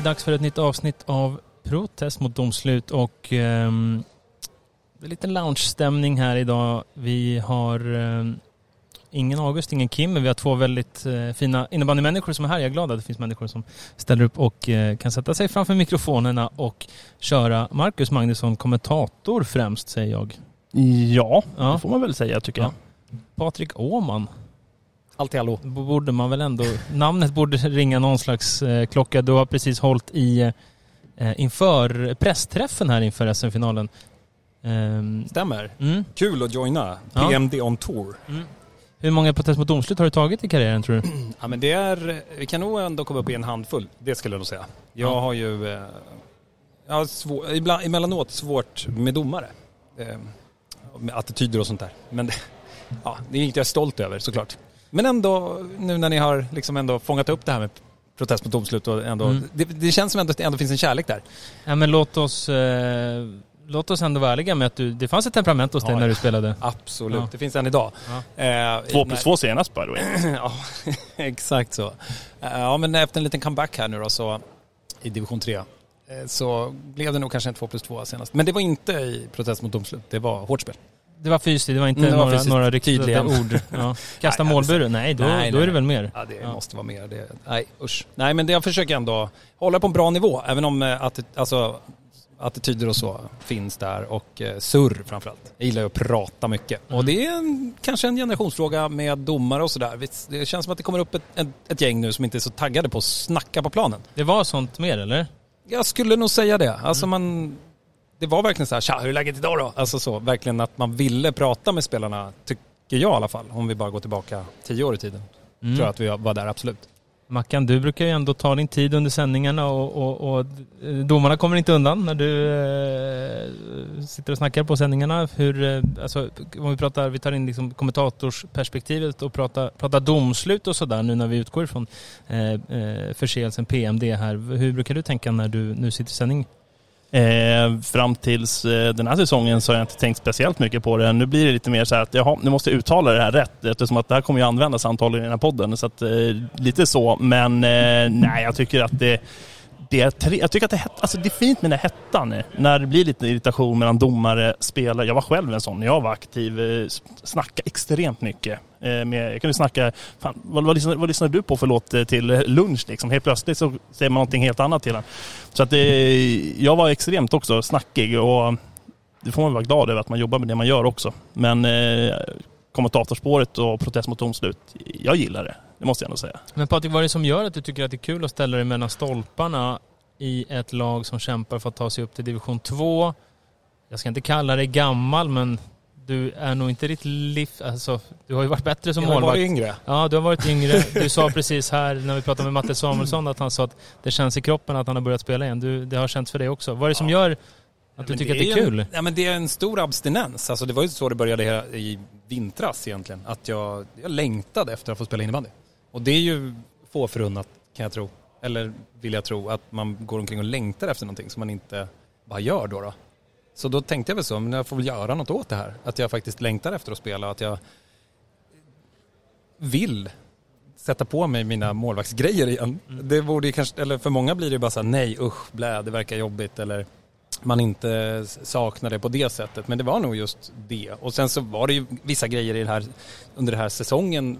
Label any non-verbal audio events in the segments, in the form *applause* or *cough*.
Är det dags för ett nytt avsnitt av Protest mot domslut och ehm, det är lite lounge-stämning här idag. Vi har ehm, ingen August, ingen Kim, men vi har två väldigt eh, fina innebandymänniskor som är här. Jag är glad att det finns människor som ställer upp och eh, kan sätta sig framför mikrofonerna och köra. Marcus Magnusson, kommentator främst, säger jag. Ja, Ja. det får man väl säga tycker jag. Patrik Åman, Alltid hallå. borde man väl ändå... namnet borde ringa någon slags eh, klocka. Du har precis hållit i eh, inför pressträffen här inför SM-finalen. Ehm, Stämmer. mm. Kul att joina. Ja. PMD on tour. Hur många protest mot domslut har du tagit i karriären tror du? *clears throat* Ja men det är, vi kan nog ändå komma upp i en handfull. Det skulle jag nog säga. Jag Ja. har ju, eh, jag har svår, ibland, emellanåt svårt med domare. Eh, med attityder och sånt där. Men det, *laughs* ja, det är inget jag är stolt över såklart. Men ändå, nu när ni har liksom ändå fångat upp det här med protest mot domslut och ändå, Mm. det, det känns som ändå att det ändå finns en kärlek där. Ja, men låt oss, eh, låt oss ändå vara ärliga med att du, det fanns ett temperament hos dig Ja, när du spelade. Absolut, Ja. det finns än idag. Ja. Eh, Två plus när- två senast by the way. *clears throat* ja, *laughs* exakt så. Eh, Ja, men efter en liten comeback här nu då så i division 3 eh, så blev det nog kanske en 2 plus 2 senast. Men det var inte i protest mot domslut, det var hårt spel. Det var fysiskt, det var inte Mm, det var några, fysiskt. några Tydligen. ord. *laughs* Ja. Kasta Nej, målburen? Nej, då, Nej, då är det väl mer? Ja, det Ja. måste vara mer. Det, nej, usch. Nej, men det, jag försöker ändå hålla på en bra nivå, även om eh, att, alltså, attityder och så finns där och eh, surr framförallt. Jag gillar ju att prata mycket. Mm. Och det är en, kanske en generationsfråga med domare och sådär. Det känns som att det kommer upp ett, ett, ett gäng nu som inte är så taggade på att snacka på planen. Det var sånt mer eller? Jag skulle nog säga det. Alltså man... Det var verkligen så här, tja, hur är läget idag då? Alltså så, verkligen att man ville prata med spelarna, tycker jag i alla fall. Om vi bara går tillbaka tio år i tiden. Mm. Tror jag att vi var där, absolut. Mackan, du brukar ju ändå ta din tid under sändningarna och, och, och eh, domarna kommer inte undan när du eh, sitter och snackar på sändningarna. Hur, eh, alltså, om vi pratar, vi tar in liksom kommentatorsperspektivet och pratar, pratar domslut och sådär nu när vi utgår från eh, eh, förseelsen PMD här. Hur brukar du tänka när du nu sitter i sändning? Eh, fram tills eh, den här säsongen så har jag inte tänkt speciellt mycket på det. Nu blir det lite mer så här att jaha, nu måste jag uttala det här rätt eftersom att det här kommer ju användas antagligen i den här podden. Så att, eh, lite så, men eh, nej jag tycker att det det är tre, jag tycker att det, är alltså det är fint med den här hettan. När det blir lite irritation mellan domare, spelare. Jag var själv en sån när jag var aktiv. Eh, snackade Snacka extremt mycket. Eh, med, jag kunde snacka, fan, vad, vad, lyssnade, vad lyssnade du på för låt eh, till lunch liksom? Helt plötsligt så säger man någonting helt annat till en. Så att det, jag var extremt också snackig och det får man vara glad över att man jobbar med det man gör också. Men eh, kommentatorspåret och protest mot domslut, jag gillar det. Det måste jag ändå säga. Men Patrik, vad är det som gör att du tycker att det är kul att ställa dig mellan stolparna i ett lag som kämpar för att ta sig upp till division 2? Jag ska inte kalla dig gammal, men du är nog inte ditt liv... Alltså, du har ju varit bättre som Jag har målvakt. varit yngre. Ja, du har varit yngre. Du sa precis här när vi pratade med Matte Samuelsson att han sa att det känns i kroppen att han har börjat spela igen. Du, det har känts för dig också. Vad är det som gör att du Men tycker att det är kul? En, ja, men det är en stor abstinens. Alltså, det var ju så det började här i vintras egentligen. Att jag, jag längtade efter att få spela innebandy. Och det är ju få förunnat kan jag tro. Eller vill jag tro att man går omkring och längtar efter någonting som man inte bara gör då. då. Så då tänkte jag väl så, men jag får väl göra något åt det här. Att jag faktiskt längtar efter att spela och att jag vill sätta på mig mina målvaktsgrejer igen. Det borde ju kanske, eller för många blir det bara så här, nej usch, blä, det verkar jobbigt eller man inte saknar det på det sättet. Men det var nog just det. Och sen så var det ju vissa grejer i den här, under den här säsongen,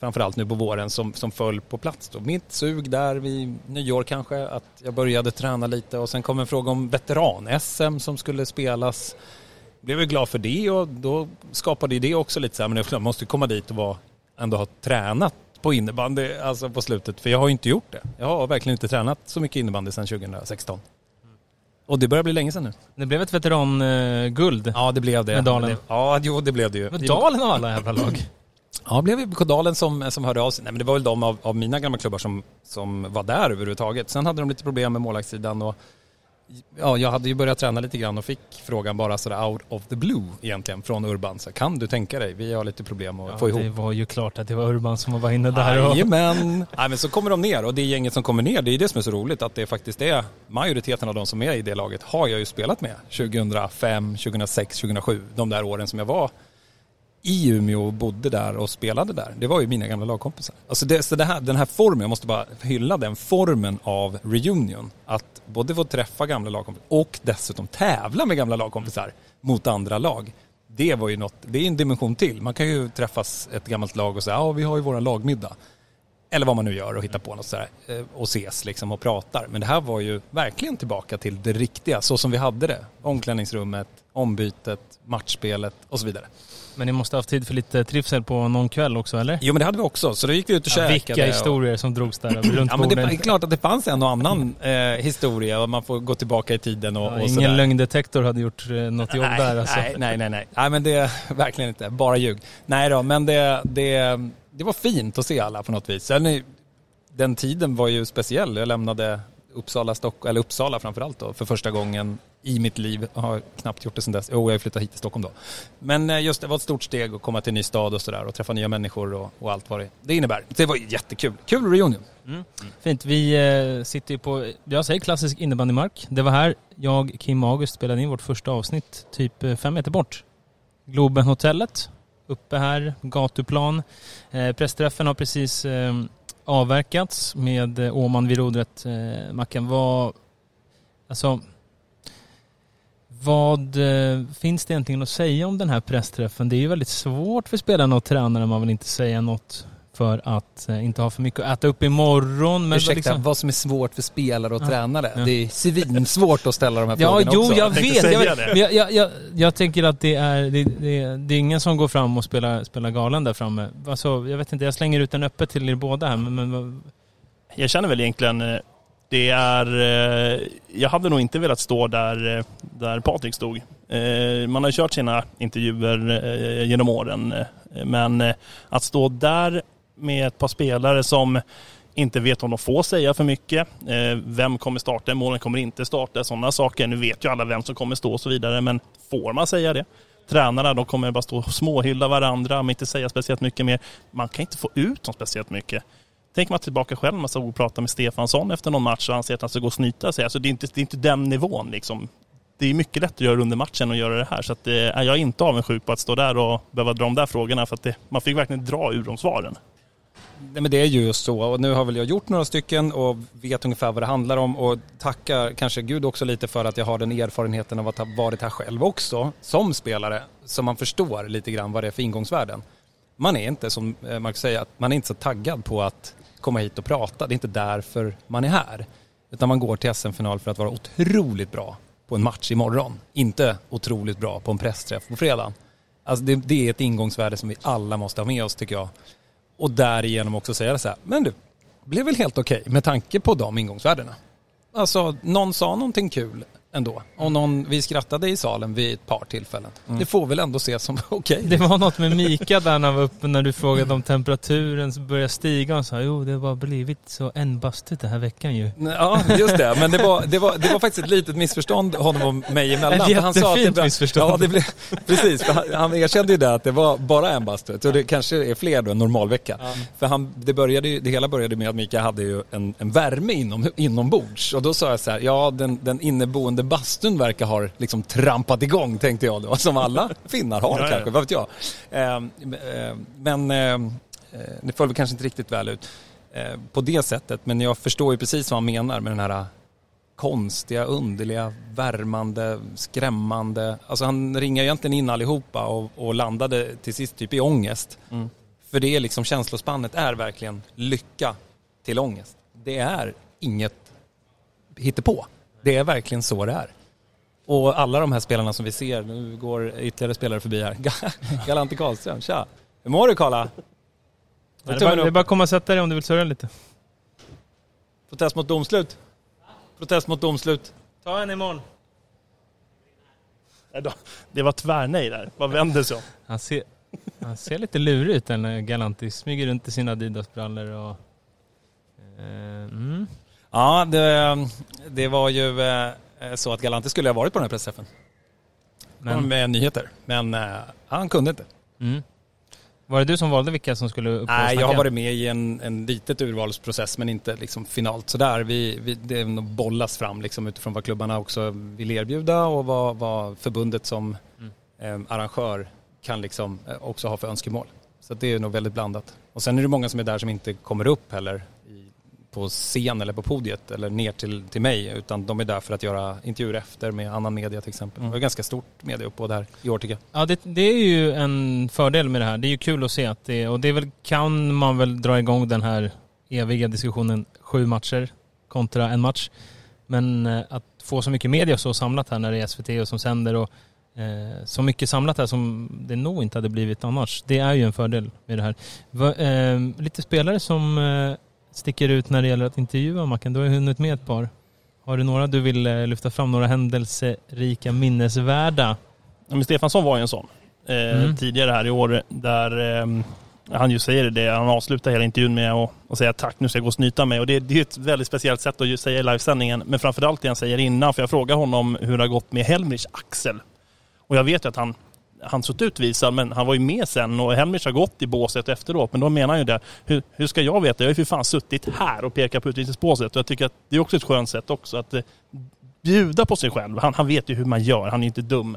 framförallt nu på våren, som, som föll på plats. Då. Mitt sug där vid nyår kanske, att jag började träna lite och sen kom en fråga om veteran-SM som skulle spelas. Blev jag glad för det och då skapade det också lite så här, men jag måste komma dit och vara, ändå ha tränat på innebandy alltså på slutet, för jag har ju inte gjort det. Jag har verkligen inte tränat så mycket innebandy sedan 2016. Och det börjar bli länge sedan nu. Det blev ett veteranguld. Ja, det blev det. Med Dalen. Ja, jo, det blev det ju. Men Dalen av alla jävla lag. Ja, det blev ju Dalen som, som hörde av sig. Nej, men det var väl de av, av mina gamla klubbar som, som var där överhuvudtaget. Sen hade de lite problem med målvaktssidan och ja, jag hade ju börjat träna lite grann och fick frågan bara sådär out of the blue egentligen från Urban. Så kan du tänka dig, vi har lite problem att få ihop. Det var ju klart att det var Urban som var inne där. Och... Jajamän! Nej men så kommer de ner och det gänget som kommer ner, det är det som är så roligt att det faktiskt är majoriteten av de som är i det laget har jag ju spelat med 2005, 2006, 2007, de där åren som jag var i Umeå och bodde där och spelade där. Det var ju mina gamla lagkompisar. Alltså det, så det här, den här formen, jag måste bara hylla den formen av reunion. Att både få träffa gamla lagkompisar och dessutom tävla med gamla lagkompisar mot andra lag. Det var ju något, det är en dimension till. Man kan ju träffas ett gammalt lag och säga ja vi har ju våra lagmiddag. Eller vad man nu gör och hittar på något sådär eh, och ses liksom och pratar. Men det här var ju verkligen tillbaka till det riktiga, så som vi hade det. Omklädningsrummet, ombytet, matchspelet och så vidare. Men ni måste ha haft tid för lite trivsel på någon kväll också, eller? Jo men det hade vi också, så då gick vi ut och Ja, käkade. vilka och- historier som drogs där runt *clears throat* Ja men det borden. är klart att det fanns en och annan eh, historia och man får gå tillbaka i tiden och, Ja, och ingen sådär. lögndetektor hade gjort eh, något jobb nej, där alltså. nej, nej, nej, nej. Nej men det verkligen inte, bara ljug. Nej då, men det, det, det var fint att se alla på något vis. Sen, den tiden var ju speciell. Jag lämnade Uppsala, Stock, eller Uppsala framförallt då, för första gången i mitt liv. Jag har knappt gjort det sedan dess. Jo, jag har flyttat hit till Stockholm då. Men eh, just det var ett stort steg att komma till en ny stad och sådär och träffa nya människor och, och allt vad det, det innebär. Det var jättekul. Kul reunion. Fint. Vi eh, sitter ju på, jag säger klassisk innebandymark. Det var här jag, Kim och August spelade in vårt första avsnitt, typ eh, fem meter bort. Globenhotellet, uppe här, gatuplan. Eh, pressträffen har precis eh, avverkats med Åman vid rodret. Eh, Macken, vad... Alltså... Vad eh, finns det egentligen att säga om den här pressträffen? Det är ju väldigt svårt för spelarna och tränarna. Man vill inte säga något för att eh, inte ha för mycket att äta upp imorgon. Men Ursäkta, liksom- vad som är svårt för spelare och Ja. tränare. Ja. Det är svinsvårt att ställa de här Ja, frågorna jo, också. jag vet. Jag, det. vet. Men jag, jag, jag, jag tänker att det är, det, det, det är ingen som går fram och spelar, spelar galen där framme. Alltså, jag vet inte, jag slänger ut den öppet till er båda här. Men, men, Jag känner väl egentligen, eh, det är, eh, jag hade nog inte velat stå där, eh, där Patrik stod. Eh, man har kört sina intervjuer genom åren, men att stå där med ett par spelare som inte vet om de får säga för mycket. Vem kommer starta? Målen kommer inte starta. Sådana saker. Nu vet ju alla vem som kommer stå och så vidare. Men får man säga det? Tränarna de kommer bara stå och småhylla varandra, men inte säga speciellt mycket mer. Man kan inte få ut dem speciellt mycket. Tänker man tillbaka själv, man ska och prata med Stefansson efter någon match och han säger att han ska gå och snyta sig. Alltså det är inte, det är inte den nivån liksom. Det är mycket lättare att göra under matchen och göra det här. Så att, eh, jag är inte avundsjuk på att stå där och behöva dra de där frågorna för att det, man fick verkligen dra ur de svaren. Nej, men det är ju just så och nu har väl jag gjort några stycken och vet ungefär vad det handlar om och tackar kanske Gud också lite för att jag har den erfarenheten av att ha varit här själv också som spelare så man förstår lite grann vad det är för ingångsvärden. Man är inte som eh, Marcus säger, man är inte så taggad på att komma hit och prata. Det är inte därför man är här. Utan man går till SM-final för att vara otroligt bra på en match imorgon. Inte otroligt bra på en pressträff på fredag. Alltså det, det är ett ingångsvärde som vi alla måste ha med oss tycker jag. Och därigenom också säga så här, men du, blev väl helt okej med tanke på de ingångsvärdena. Alltså, någon sa någonting kul ändå. Och någon, vi skrattade i salen vid ett par tillfällen. Det får väl ändå ses som *laughs* okej. det var något med Mika där när han var uppe när du frågade om temperaturen började stiga och sa jo det har blivit så enbastigt den här veckan ju. Ja, just det. Men det var, det, var, det var faktiskt ett litet missförstånd honom och mig emellan. Ett För han sa att det jättefint var- missförstånd. Ja, det blev, precis. För han, han erkände ju det att det var bara en bastu. Och det kanske är fler då, en normalvecka. För han, det, började, det hela började med att Mika hade ju en, en värme inom, inombords. Och då sa jag så här, ja den, den inneboende bastun verkar ha liksom trampat igång tänkte jag då. *laughs* Som alla finnar har Ja, ja. kanske, vad vet jag. Ehm, eh, men ehm, eh, det föll kanske inte riktigt väl ut eh, på det sättet. Men jag förstår ju precis vad han menar med den här konstiga, underliga, värmande, skrämmande. Alltså han ringar egentligen in allihopa och, och landade till sist typ i ångest. För det är liksom känslospannet är verkligen lycka till ångest. Det är inget hittepå. Det är verkligen så det är. Och alla de här spelarna som vi ser, nu går ytterligare spelare förbi här. *laughs* Galante Karlström, tja! Hur mår du Karla? Det är, bara, det är bara att komma och sätta dig om du vill surra lite. Protest mot domslut? Protest mot domslut? Ta en imorgon. Nej, då- Det var tvärnej där. Vad vänder sig om? Han ser, han ser lite lurig ut den när Galantis smyger runt i sina Adidas-brallor och... Eh, mm. Ja, det, det var ju eh, så att Galante skulle ha varit på den här pressträffen. Men, Med nyheter. Men eh, han kunde inte. mm. Var det du som valde vilka som skulle upp Nej, jag har varit med i en, en litet urvalsprocess men inte liksom finalt sådär. Vi, vi, det bollas fram liksom utifrån vad klubbarna också vill erbjuda och vad, vad förbundet som Mm. eh, arrangör kan liksom eh, också ha för önskemål. Så det är nog väldigt blandat. Och sen är det många som är där som inte kommer upp heller på scen eller på podiet eller ner till, till mig utan de är där för att göra intervjuer efter med annan media till exempel. Det var ganska stort mediauppbåd här i år tycker jag. Ja, det, det är ju en fördel med det här. Det är ju kul att se att det och det är väl, kan man väl dra igång den här eviga diskussionen sju matcher kontra en match. Men eh, att få så mycket media så samlat här när det är SVT och som sänder och eh, så mycket samlat här som det nog inte hade blivit annars. Det är ju en fördel med det här. Va, eh, lite spelare som eh, sticker ut när det gäller att intervjua Macken. Du har ju hunnit med ett par. Har du några du vill eh, lyfta fram? Några händelserika minnesvärda? Ja, men Stefansson var ju en sån. Eh, Mm. Tidigare här i år där eh, han ju säger det. Han avslutar hela intervjun med att, säga tack, nu ska jag gå och snyta mig. Och det, det är ett väldigt speciellt sätt att säga i livesändningen. Men framförallt det han säger innan. För jag frågar honom hur det har gått med Helmich axel. Och jag vet ju att han han suttit utvisad men han var ju med sen och Helmich har gått i båset efteråt. Men då menar han ju det. Hur, hur ska jag veta? Jag har ju för fan suttit här och pekat på utvisningsbåset. Och jag tycker att det är också ett skönt sätt också att eh, bjuda på sig själv. Han, han vet ju hur man gör. Han är ju inte dum.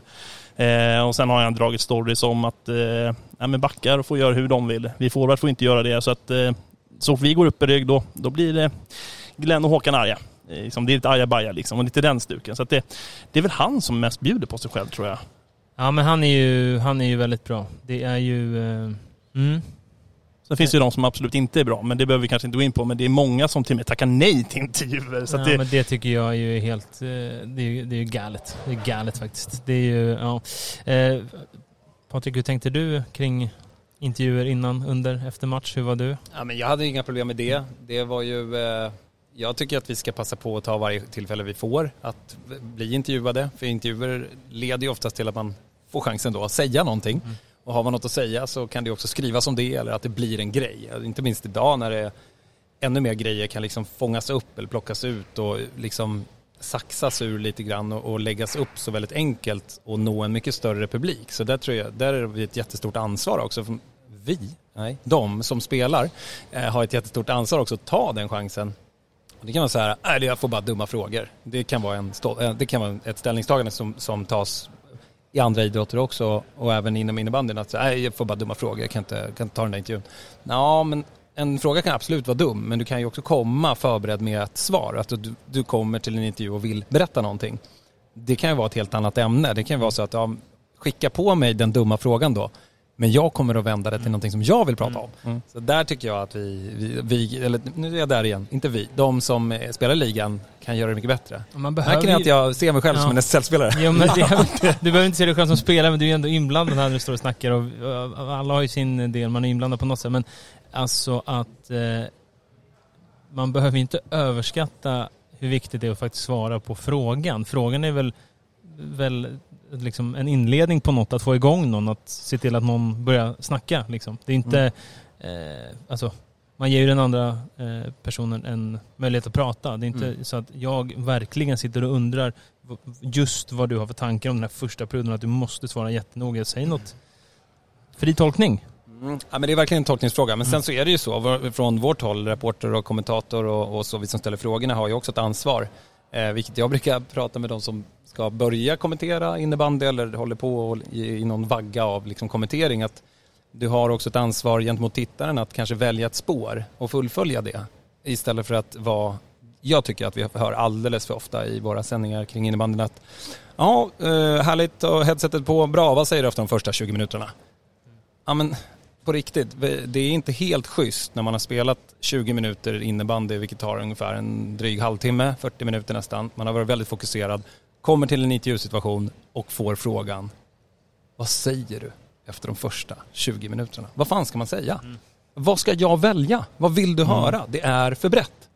Eh, och sen har han dragit stories om att eh, ja, men backar får göra hur de vill. Vi forward får inte göra det. Så att eh, så fort vi går upp i rygg då, då blir det Glenn och Håkan arga. Eh, liksom, det är lite ajabaja liksom och lite den stuken. Så att det, det är väl han som mest bjuder på sig själv tror jag. Ja men han är ju, han är ju väldigt bra. Det är ju... Eh, mm. Sen finns det ju de som absolut inte är bra, men det behöver vi kanske inte gå in på. Men det är många som till och med tackar nej till intervjuer. Så ja, att det, men det tycker jag är ju helt... eh, Det är ju det är ju galet. Det är galet faktiskt. Det är ju, ja. Eh, Patrik, hur tänkte du kring intervjuer innan, under, efter match? Hur var du? Ja, men jag hade inga problem med det. Det var ju... Eh, jag tycker att vi ska passa på att ta varje tillfälle vi får att bli intervjuade. För intervjuer leder ju oftast till att man får chansen då att säga någonting. Och har man något att säga så kan det också skrivas om det eller att det blir en grej. Inte minst idag när det är ännu mer grejer kan liksom fångas upp eller plockas ut och liksom saxas ur lite grann och, och läggas upp så väldigt enkelt och nå en mycket större publik. Så där tror jag, där är vi ett jättestort ansvar också. Vi, nej, de som spelar eh, har ett jättestort ansvar också att ta den chansen. Det kan vara så här, nej jag får bara dumma frågor. Det kan vara, en stå- eh, det kan vara ett ställningstagande som, som tas i andra idrotter också och även inom innebandyn att nej jag får bara dumma frågor, jag kan inte, kan inte ta den där intervjun. Ja men en fråga kan absolut vara dum men du kan ju också komma förberedd med ett svar. Att du, du kommer till en intervju och vill berätta någonting. Det kan ju vara ett helt annat ämne. Det kan ju vara så att ja, skicka på mig den dumma frågan då. Men jag kommer att vända det till någonting som jag vill prata om. Så där tycker jag att vi, vi, vi, eller nu är jag där igen, inte vi, de som eh, spelar ligan kan göra det mycket bättre. Man Märker ni att jag ser mig själv som Ja. en SSL-spelare? Jo, men *laughs* det, du behöver inte se dig själv som spelare, men du är ändå inblandad här när du står och snackar. Och alla har ju sin del, man är inblandad på något sätt. Men alltså att eh, man behöver inte överskatta hur viktigt det är att faktiskt svara på frågan. Frågan är väl, väl liksom en inledning på något, att få igång någon, att se till att någon börjar snacka. Liksom. Det är inte, eh, alltså, man ger ju den andra eh, personen en möjlighet att prata. Det är inte så att jag verkligen sitter och undrar just vad du har för tankar om den här första perioden, att du måste svara jättenoga. Säg något. Fri tolkning. Mm. Ja, men det är verkligen en tolkningsfråga. Men sen så är det ju så, från vårt håll, reporter och kommentator och, och så, vi som ställer frågorna har ju också ett ansvar. Eh, vilket jag brukar prata med de som ska börja kommentera innebandy eller håller på och i, i någon vagga av liksom kommentering. Att du har också ett ansvar gentemot tittaren att kanske välja ett spår och fullfölja det. Istället för att vara, jag tycker att vi hör alldeles för ofta i våra sändningar kring innebandyn att ja, eh, härligt och headsetet på, bra, vad säger du efter de första 20 minuterna? Ja men på riktigt, det är inte helt schysst när man har spelat 20 minuter innebandy, vilket tar ungefär en dryg halvtimme, 40 minuter nästan. Man har varit väldigt fokuserad, kommer till en intervjusituation och får frågan, vad säger du efter de första 20 minuterna? Vad fan ska man säga? Vad ska jag välja? Vad vill du höra? Det är för brett.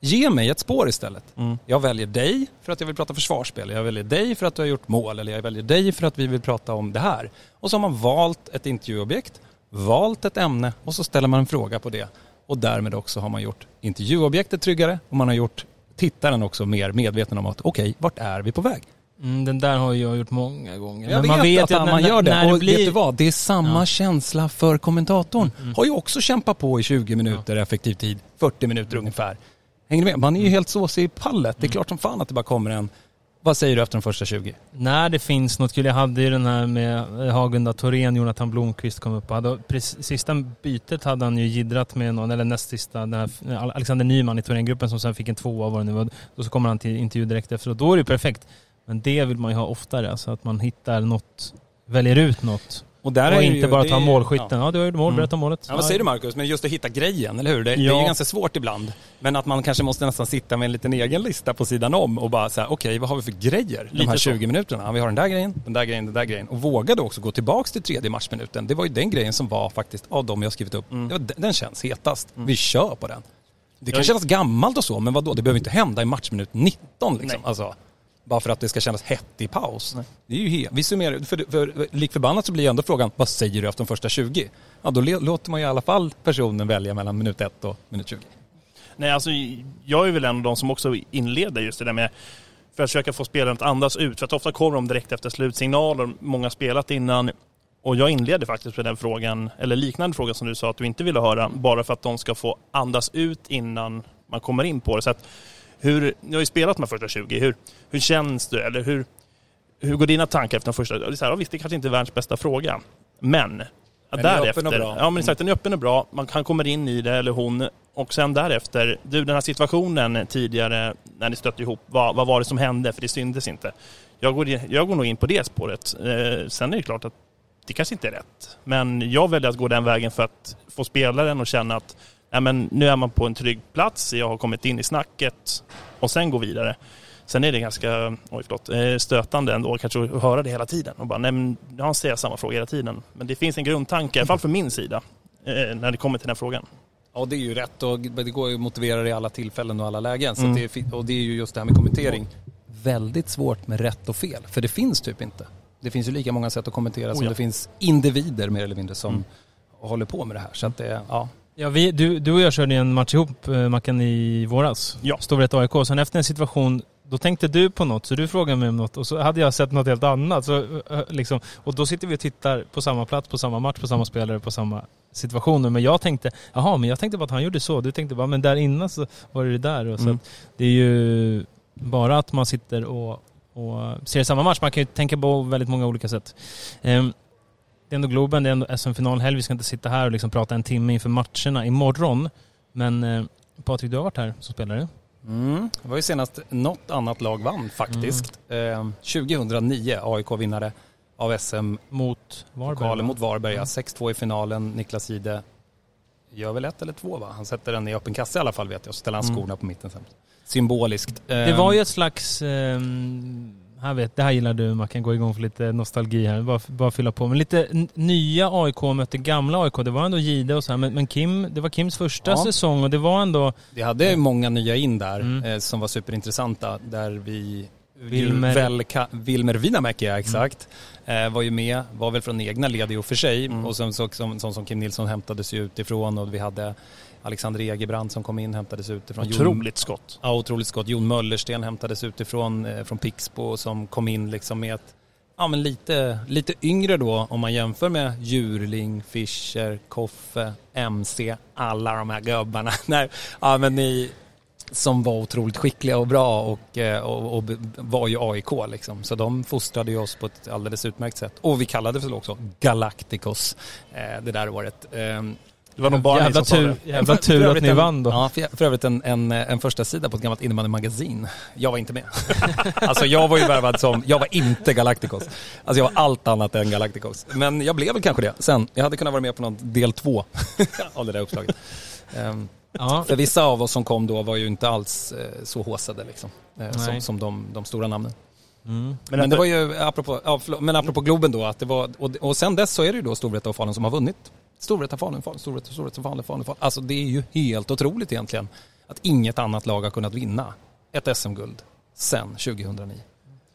Ge mig ett spår istället. Mm. Jag väljer dig för att jag vill prata försvarsspel. Jag väljer dig för att du har gjort mål. Eller jag väljer dig för att vi vill prata om det här. Och så har man valt ett intervjuobjekt, valt ett ämne och så ställer man en fråga på det. Och därmed också har man gjort intervjuobjektet tryggare och man har gjort tittaren också mer medveten om att okej, vart är vi på väg? Mm, den där har jag gjort många gånger. Jag Men man vet vet att att man gör det. när och blir- vet du vad? Det är samma Ja. Mm, känsla för kommentatorn. Har ju också kämpat på i 20 minuter effektiv tid, 40 minuter ungefär. Hänger du med? Man är ju helt såsig i pallet. Mm. Det är klart som fan att det bara kommer en... Vad säger du efter de första 20? När det finns något kul. Jag hade ju den här med Hagunda Thorén, Jonathan Blomqvist kom upp. och Hade, precis, sista bytet hade han ju jiddrat med någon, eller näst sista, den här, Alexander Nyman i Thorengruppen som sen fick en tvåa var det nu var. Då så kommer han till intervju direkt efter och då är det perfekt. Men det vill man ju ha oftare, så att man hittar något, väljer ut något. Och, där och är inte ju- bara ta är- målskytten. Ja, du har gjort mål, Mm. berätta om målet. Ja, vad säger du Marcus? Men just att hitta grejen, eller hur? Det, det är Ja. ju ganska svårt ibland. Men att man kanske måste nästan sitta med en liten egen lista på sidan om och bara säga, okej vad har vi för grejer de här så. 20 minuterna? Ja, vi har den där grejen, den där grejen, den där grejen. Och vågade också gå tillbaks till tredje matchminuten. Det var ju den grejen som var faktiskt, av de jag skrivit upp, det var, den- den känns hetast. Vi kör på den. Det kan Jag- kännas gammalt och så, men vad då? Det behöver inte hända i matchminut 19 liksom. Nej. Alltså, bara för att det ska kännas hett i paus. Det är ju he- vi summerar, för, för lik förbannat så blir ändå frågan, vad säger du efter de första 20? Ja, då låter man ju i alla fall personen välja mellan minut 1 och minut 20. Nej, alltså jag är väl en av de som också inleder just det där med för att försöka få spelaren att andas ut. För att ofta kommer de direkt efter slutsignaler. Många har spelat innan. Och jag inleder faktiskt med den frågan, eller liknande fråga som du sa att du inte ville höra, bara för att de ska få andas ut innan man kommer in på det. Så att hur, ni har ju spelat med första 20, hur, hur känns det? Eller hur, hur går dina tankar efter den första? Det är så här, ja, visst, det kanske inte är världens bästa fråga, men är därefter, öppen och bra. ja men exakt, den är öppen och bra, man kan komma in i det eller hon och sen därefter, du den här situationen tidigare när ni stötte ihop, vad, vad var det som hände? För det syntes inte. Jag går, jag går nog in på det spåret. Eh, sen är det klart att det kanske inte är rätt. Men jag väljer att gå den vägen för att få spelaren att känna att nej, men nu är man på en trygg plats, jag har kommit in i snacket och sen gå vidare. Sen är det ganska oj, förlåt, eh, stötande ändå kanske att höra det hela tiden. Och bara, nej, men jag säger samma fråga hela tiden. Men det finns en grundtanke, i alla fall från min sida, eh, när det kommer till den här frågan. Ja, det är ju rätt och det går ju att motivera det i alla tillfällen och alla lägen. Så Mm. det är, och det är ju just det här med kommentering. Väldigt svårt med rätt och fel, för det finns typ inte. Det finns ju lika många sätt att kommentera som Oh ja. det finns individer mer eller mindre som håller på med det här. Så att det, ja. Ja, vi, du, du och jag körde en match ihop, eh, Mackan, i våras. Ja. Storvreta AIK. Sen efter en situation, då tänkte du på något, så du frågade mig om något och så hade jag sett något helt annat. Så, eh, liksom, och då sitter vi och tittar på samma plats, på samma match, på samma spelare, på samma situationer. Men jag tänkte, jaha, men jag tänkte bara att han gjorde så. Du tänkte bara, men där innan så var det där. Och så Mm. det är ju bara att man sitter och, och ser samma match. Man kan ju tänka på väldigt många olika sätt. Ehm, det är ändå Globen, det är ändå SM-finalhelg. Vi ska inte sitta här och liksom prata en timme inför matcherna imorgon. Men eh, Patrik, du har varit här som spelare. Mm. Det var ju senast något annat lag vann faktiskt. Eh, 2009, AIK-vinnare av SM Mot Varberg. Pokalen mot Varberg, ja. 6-2 i finalen. Niklas Ide gör väl ett eller två va? Han sätter den i öppen kasse i alla fall vet jag. Så ställer han Mm. skorna på mitten sen. Symboliskt. Det var ju ett slags... ehm, här vet, det här gillar du, man kan gå igång för lite nostalgi här. Bara, bara fylla på. Men lite nya AIK mötte gamla AIK. Det var ändå Gide och så här. Men, men Kim, det var Kims första Ja. säsong och det var ändå... Vi hade många nya in där Mm. eh, som var superintressanta. Där vi... Wilmer- Väl, ka, Wilmer Winamäki, ja exakt. Eh, var ju med, var väl från egna led i och för sig. Mm. Och sen så, som, som, som Kim Nilsson hämtades ju utifrån och vi hade Alexander Egebrand som kom in, hämtades utifrån. Jon- Otroligt skott. Ja, otroligt skott. Jon Möllersten hämtades utifrån eh, från Pixbo som kom in liksom med ett, ja men lite, lite yngre då om man jämför med Djurling, Fischer, Koffe, MC, alla de här gubbarna. *laughs* Nej, ja men ni som var otroligt skickliga och bra och, eh, och, och var ju AIK liksom. Så de fostrade ju oss på ett alldeles utmärkt sätt. Och vi kallade väl också Galacticos eh, det där året. Det var nog bara ni jävla som sa tur, det. jävla för- för tur att ni en- vann då. Ja, för, för övrigt en, en, en första sida på ett gammalt innebandymagasin. Jag var inte med. *laughs* alltså jag var ju värvad som, jag var inte Galacticos. Alltså jag var allt annat än Galacticos. Men jag blev väl kanske det sen. Jag hade kunnat vara med på någon del två *laughs* av det där uppslaget. Ehm, Ja. för vissa av oss som kom då var ju inte alls eh, så håsade liksom. Eh, som som de, de stora namnen. Mm. Men, det var ju, apropå, ja, förlåt, men apropå Globen då, att det var, och, och sen dess så är det ju då Storvreta och Falun som har vunnit Storvreta, Falun, Falun, Storvreta, Storvreta, Falun, Falun, Falun. Alltså det är ju helt otroligt egentligen att inget annat lag har kunnat vinna ett SM-guld sen 2009.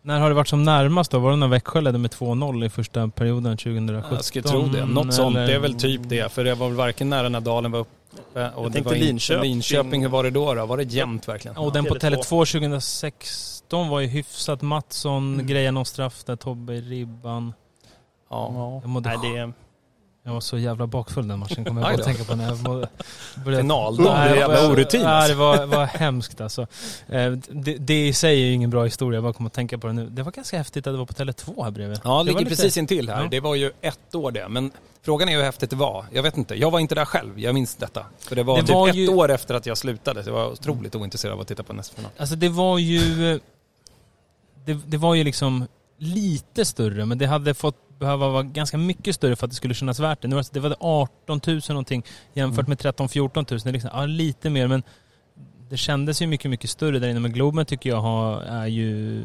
När har det varit som närmast då? Var det när Växjö ledde med 2-0 i första perioden 2017? Jag skulle tro det. Något sånt. eller? Det är väl typ det. För det var väl varken när den här dalen var uppe och det tänkte var inte Linköping. Linköping. Hur var det då? då? Var det jämnt verkligen? Och den på Tele2. Tele2 2016 var ju hyfsat. Mattsson Mm. grejade någon straff där, Tobbe i ribban. Ja. Jag, mådde, Nej, det är... jag var så jävla bakfull den matchen, kommer jag bara att tänka på när jag började... Finaldag. Nej, jävla orutin. Nej, det var, var hemskt alltså. Eh, Det, det i sig är ju ingen bra historia, jag bara kommer att tänka på det nu. Det var ganska häftigt att det var på Tele2 här bredvid. Ja, det ligger lite- precis intill här. Ja. Det var ju ett år det. Men frågan är hur häftigt det var. Jag vet inte. Jag var inte där själv. Jag minns detta. För det var Det typ var ett ju- år efter att jag slutade. Så jag var otroligt ointresserad av att titta på en SM-final. Alltså det var ju... Det, det var ju liksom lite större, men det hade fått behöva vara ganska mycket större för att det skulle kännas värt det. Nu var det, det var 18 000 någonting jämfört med 13-14 000. Det är liksom, ja, lite mer, men det kändes ju mycket, mycket större där inne. Men Globen tycker jag har, är ju...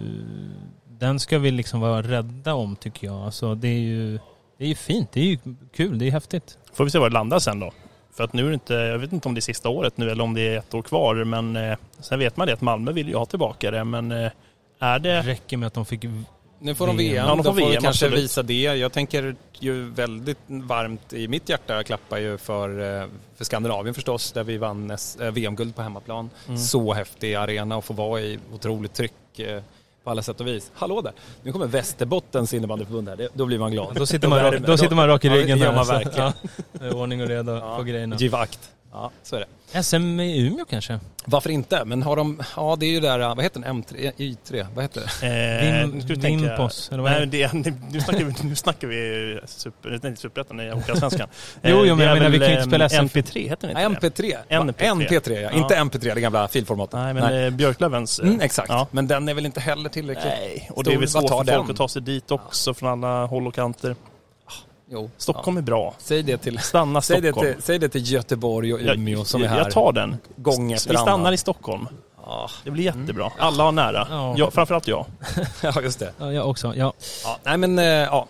Den ska vi liksom vara rädda om tycker jag. Alltså det är ju... Det är ju fint, det är ju kul, det är häftigt. Får vi se var det landar sen då. För att nu är det inte, jag vet inte om det är sista året nu eller om det är ett år kvar. Men eh, sen vet man det att Malmö vill ju ha tillbaka det. Men eh, är Det det... räcker med att de fick... Nu får de VM. VM. Ja, de får får vi VM, kanske absolut. visa det. Jag tänker ju väldigt varmt i mitt hjärta klappar ju för, eh, för Skandinavien förstås. Där vi vann eh, VM-guld på hemmaplan. Mm. Så häftig arena och få vara i. Otroligt tryck eh, på alla sätt och vis. Hallå där! Nu kommer Västerbottens innebandyförbund här. Då blir man glad. Då sitter man, rak, värmer. då sitter man rak i Ja, ryggen det gör man så- verkligen. Ja, ordning och reda på grejerna. Ge vakt. Ja, så är det. SM i Umeå kanske? Varför inte? Men har de, ja det är ju där, vad heter den? M3, Y3, vad heter det? Eh, Vim- vi tänka- Vimpos, eller vad är Nej, det, nu, snackar vi, nu snackar vi super, nej, inte superettan i Hockeyallsvenskan. *laughs* Jo, jo, men det jag menar, vi kan ju inte eh, spela SM. MP3, heter det Nej, inte det? MP3. NP3. NP3 ja. Ja. Inte MP3, det gamla filformatet. Nej, men eh, Björklövens... eh, Mm, exakt. Ja. Men den är väl inte heller tillräckligt Nej, och det är väl stor. svårt för folk den? att ta sig dit också från alla håll och kanter. Jo. Stockholm är bra. Säg det till, Stanna säg det Stockholm. till, säg det till Göteborg och Umeå som är här. Jag tar den. Gång efter Vi stannar annan. i Stockholm. Ja, Det blir jättebra. Alla har nära. Ja. Ja, framförallt jag. *laughs* ja, just det. Ja, jag också. Ja. Ja, nej men, eh, ja,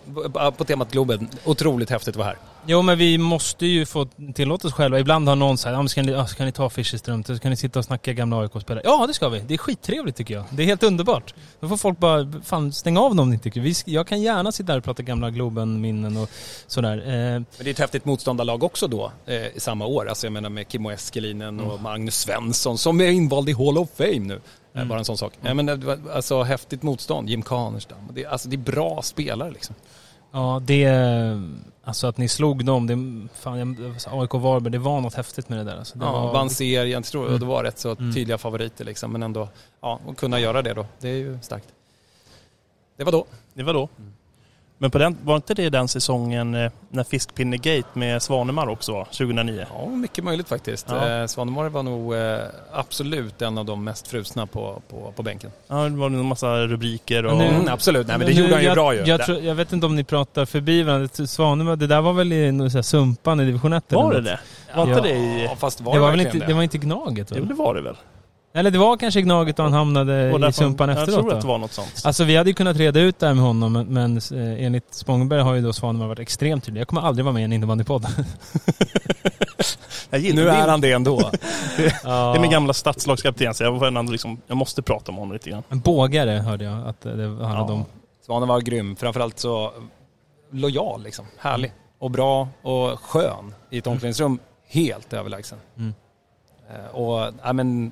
på temat Globen, otroligt häftigt att vara här. Jo, men vi måste ju få tillåta oss själva. Ibland har någon sagt, ja, men ska, ni, ja, ska ni ta Fischerström? Så ska ni sitta och snacka gamla AIK-spelare? Ja, det ska vi. Det är skittrevligt tycker jag. Det är helt underbart. Då får folk bara, fan stänga av dem om ni tycker. Vi, jag kan gärna sitta här och prata gamla Globen-minnen och sådär. Eh, Men det är ett häftigt motståndarlag också då, eh, i samma år. Alltså jag menar med Kimmo Eskelinen och Magnus Svensson som är invald i Hall of Fame nu. Eh, Bara en sån sak. Ja, men, eh, alltså häftigt motstånd, Jim Kanerstam. Det, är- alltså det är bra spelare liksom. ja, det... Alltså att ni slog dem, det, fan, jag, AIK Varberg, det var något häftigt med det där. Alltså, det Ja, var, vann serien, jag tror Mm. det var rätt så Mm. tydliga favoriter liksom. Men ändå, ja, att kunna göra det då, det är ju starkt. Det var då. Det var då. Men på den, var inte det den säsongen eh, när Fiskpinnegate med Svanemar också var, 2009? Ja, mycket möjligt faktiskt. Ja. Eh, Svanemar var nog eh, absolut en av de mest frusna på, på, på bänken. Ja, det var en massa rubriker och... Nu- Mm, absolut, nej men det nu- gjorde han ju jag, bra ju. Jag, tror, jag vet inte om ni pratar förbi varandra. Svanemar, det där var väl i någon så här Sumpan i division 1? Var eller det det? Var Ja. inte det i... Ja, fast var Det det, var, väl inte, det? det var inte Gnaget? Jo, det var det väl? Eller det var kanske Gnaget och han hamnade Och i Sumpan Jag efteråt tror att det va? var något sånt. Alltså vi hade ju kunnat reda ut det här med honom men, eh, enligt Spångberg har ju då Svanemar varit extremt tydlig. Jag kommer aldrig vara med i en innebandypodd. *laughs* Jag Nu är han det ändå. *laughs* det är min gamla stadslagskapten så jag, var ändå liksom, jag måste prata om honom lite grann. En bågare hörde jag att det handlade Ja. om. Svanen var grym, framförallt så lojal liksom. Härlig och bra och skön i ett omklädningsrum. Helt överlägsen. Mm. Eh, Och, ja men,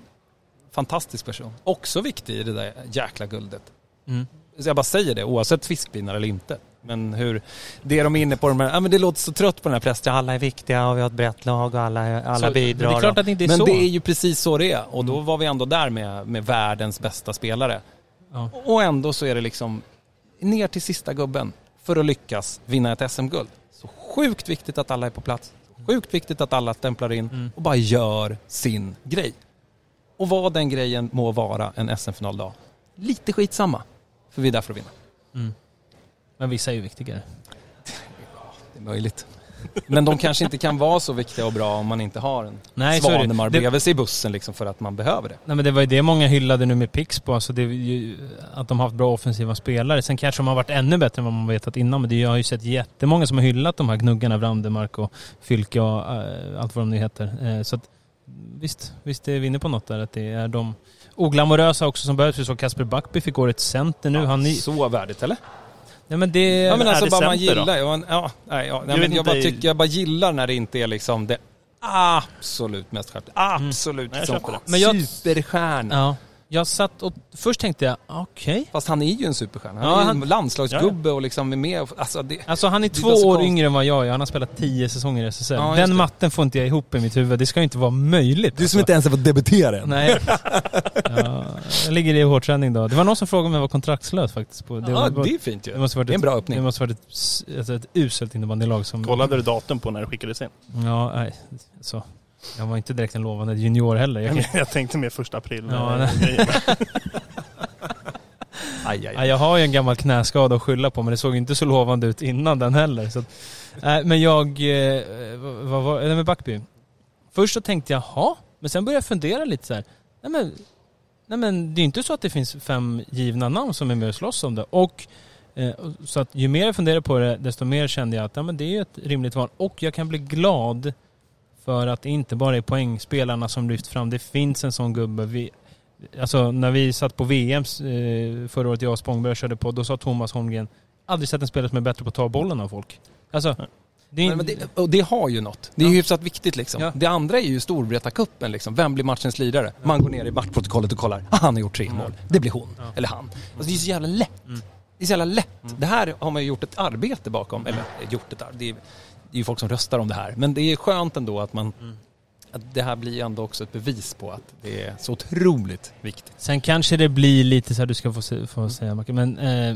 fantastisk person. Också viktig i det där jäkla guldet. Mm. Så jag bara säger det, oavsett fiskvinnare eller inte. Men hur, det de är inne på, de här, ja men det låter så trött på den här prästen, alla är viktiga och vi har ett brett lag och alla, alla Så, bidrar. Det är klart att det inte är men så. det är ju precis så det är. Och då var vi ändå där med, med världens bästa spelare. Ja. Och ändå så är det liksom ner till sista gubben för att lyckas vinna ett SM-guld. Så sjukt viktigt att alla är på plats. Sjukt viktigt att alla stämplar in Mm. och bara gör sin grej. Och vad den grejen må vara en SM-finaldag, lite skitsamma. För vi är där för att vinna. Mm. Men vissa är ju viktigare. Det är möjligt. Men de kanske inte kan vara så viktiga och bra om man inte har en Nej. Svanemar bredvid sig i bussen liksom för att man behöver det. Nej men det var ju det många hyllade nu med Pixbo, alltså ju, att de har haft bra offensiva spelare. Sen kanske de har varit ännu bättre än vad man vetat innan, men det, jag har ju sett jättemånga som har hyllat de här gnuggarna, Brandemark och Fylke och äh, allt vad de nu heter. Eh, så att, visst, visst är vi inne på något där, att det är de oglamorösa också som behövs. Vi såg Kasper Backby fick årets center nu. Han, är- Så värdigt eller? nej men det... Ja men är alltså det bara man gillar, ja, ja, nej, ja, nej, Jag men jag, bara tycker, jag bara gillar när det inte är liksom det absolut mest skärpta. Absolut Nej, jag som. Men jag- superstjärna. Ja. Jag satt och först tänkte jag, okej. Fast han är ju en superstjärna. Han Ja, är ju han- en landslagsgubbe och liksom är med. och- Alltså det, Alltså han är Det är två så år yngre än vad jag är. Han har spelat tio säsonger i SSL. Ja, Den det. matten får inte jag ihop i mitt huvud. Det ska ju inte vara möjligt. alltså. ens har fått debutera än. Nej. Ja, jag ligger i hårdträning då. Det var någon som frågade om jag var kontraktslös faktiskt. På, det, Ja, var, det är fint ju. det måste varit det är en ett, bra Det öppning. måste varit ett, alltså ett uselt innebandylag som... Kollade du datum på när det skickades in? Ja, nej. Så. Jag var inte direkt en lovande junior heller. Jag, kan, *laughs* Jag tänkte mer första april. Ja, nej. *laughs* Aj, aj, ja, jag har ju en gammal knäskada att skylla på men det såg inte så lovande ut innan den heller. Så att, nej, men jag... Eh, vad, var det med Backby? Först så tänkte jag, ha Men sen började jag fundera lite så här. Nej men, nej men det är inte så att det finns fem givna namn som är med och slåss om det. Och eh, så att ju mer jag funderade på det, desto mer kände jag att ja, men det är ju ett rimligt val. Och jag kan bli glad för att det inte bara är poängspelarna som lyft fram. Det finns en sån gubbe. Vi, alltså när vi satt på VM eh, förra året, jag och Spångberg och körde på, då sa Thomas Holmgren aldrig sett en spelare som är bättre på att ta bollen av folk. Alltså, det är, det, och det har ju något. Det är Ja. hyfsat viktigt liksom. Ja. Det andra är ju Storvreta-cupen liksom. Vem blir matchens lirare? Man går ner i matchprotokollet och kollar. Ah, han har gjort tre mål. Det blir hon. Eller han. Alltså, det är så jävla lätt. Mm. Det är så jävla lätt. Det här har man ju gjort ett arbete bakom. Eller gjort ett arbete. Det är, ju folk som röstar om det här. Men det är skönt ändå att man... Att det här blir ändå också ett bevis på att det är så otroligt viktigt. Sen kanske det blir lite så här, du ska få, se, få säga Macke, men eh,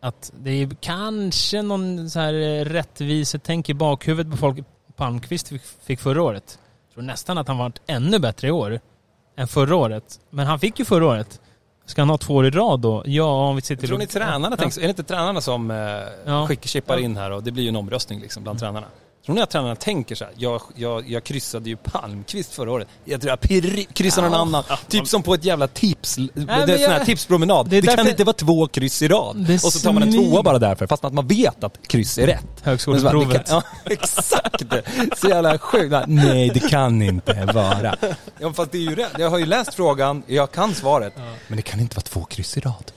att det är kanske någon så här eh, rättvisetänk i bakhuvudet på folk Palmqvist fick, fick förra året. Jag tror nästan att han varit ännu bättre i år än förra året. Men han fick ju förra året. Ska han ha två år i rad då? Ja, om vi till... Tror ni tränarna ja. tänker, är det inte tränarna som eh, Ja. skickar, chippar Ja. Mm. in här och det blir ju en omröstning liksom bland tränarna? Tror ni att tränarna tänker så här, jag, jag, jag kryssade ju Palmqvist förra året, jag tror jag pirri, kryssar någon annan, typ som på ett jävla tips, det är här jag- tipspromenad. det Det, kan inte vara två kryss i rad. Och så tar man en tvåa bara därför, fast att man vet att kryss är rätt. Högskoleprovet. Ja, *laughs* exakt! Så jävla sjukt. Nej, det kan inte vara. Ja, fast det är ju rätt. Jag har ju läst frågan, jag kan svaret. Men det kan inte vara två kryss i rad.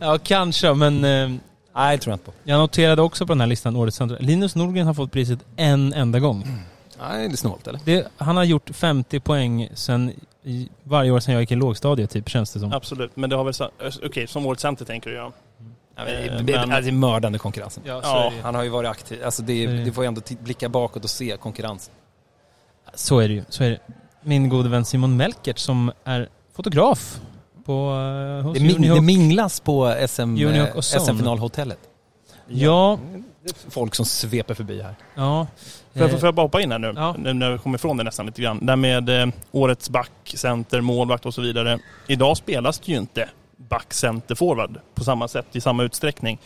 Ja, kanske, men eh, Nej, det tror jag inte på. jag noterade också på den här listan årets centrum. Linus Nordgren har fått priset en enda gång. Nej, det är snålt eller? Det, han har gjort 50 poäng sen, i, varje år sedan jag gick i lågstadiet typ, känns det som. Absolut, men det har väl... så- Okej, som årets center tänker du ja. Ja, men det, Eh, är- men- det är mördande konkurrensen. Ja, Ja. Han har ju varit aktiv. Alltså det, det. får ju ändå blicka bakåt och se konkurrensen. så är det ju. Så är det. Min gode vän Simon Melkert som är fotograf på, uh, hos Det, min, Unihawk. det minglas på SM, eh. SM-finalhotellet. Ja, Folk som sveper förbi här. ja. Får jag, Eh, får jag bara hoppa in här nu? Ja. Nu när vi kommer ifrån det nästan lite grann. Det här med eh, årets back, center, målvakt och så vidare. Idag spelas det ju inte back, center, forward på samma sätt i samma utsträckning.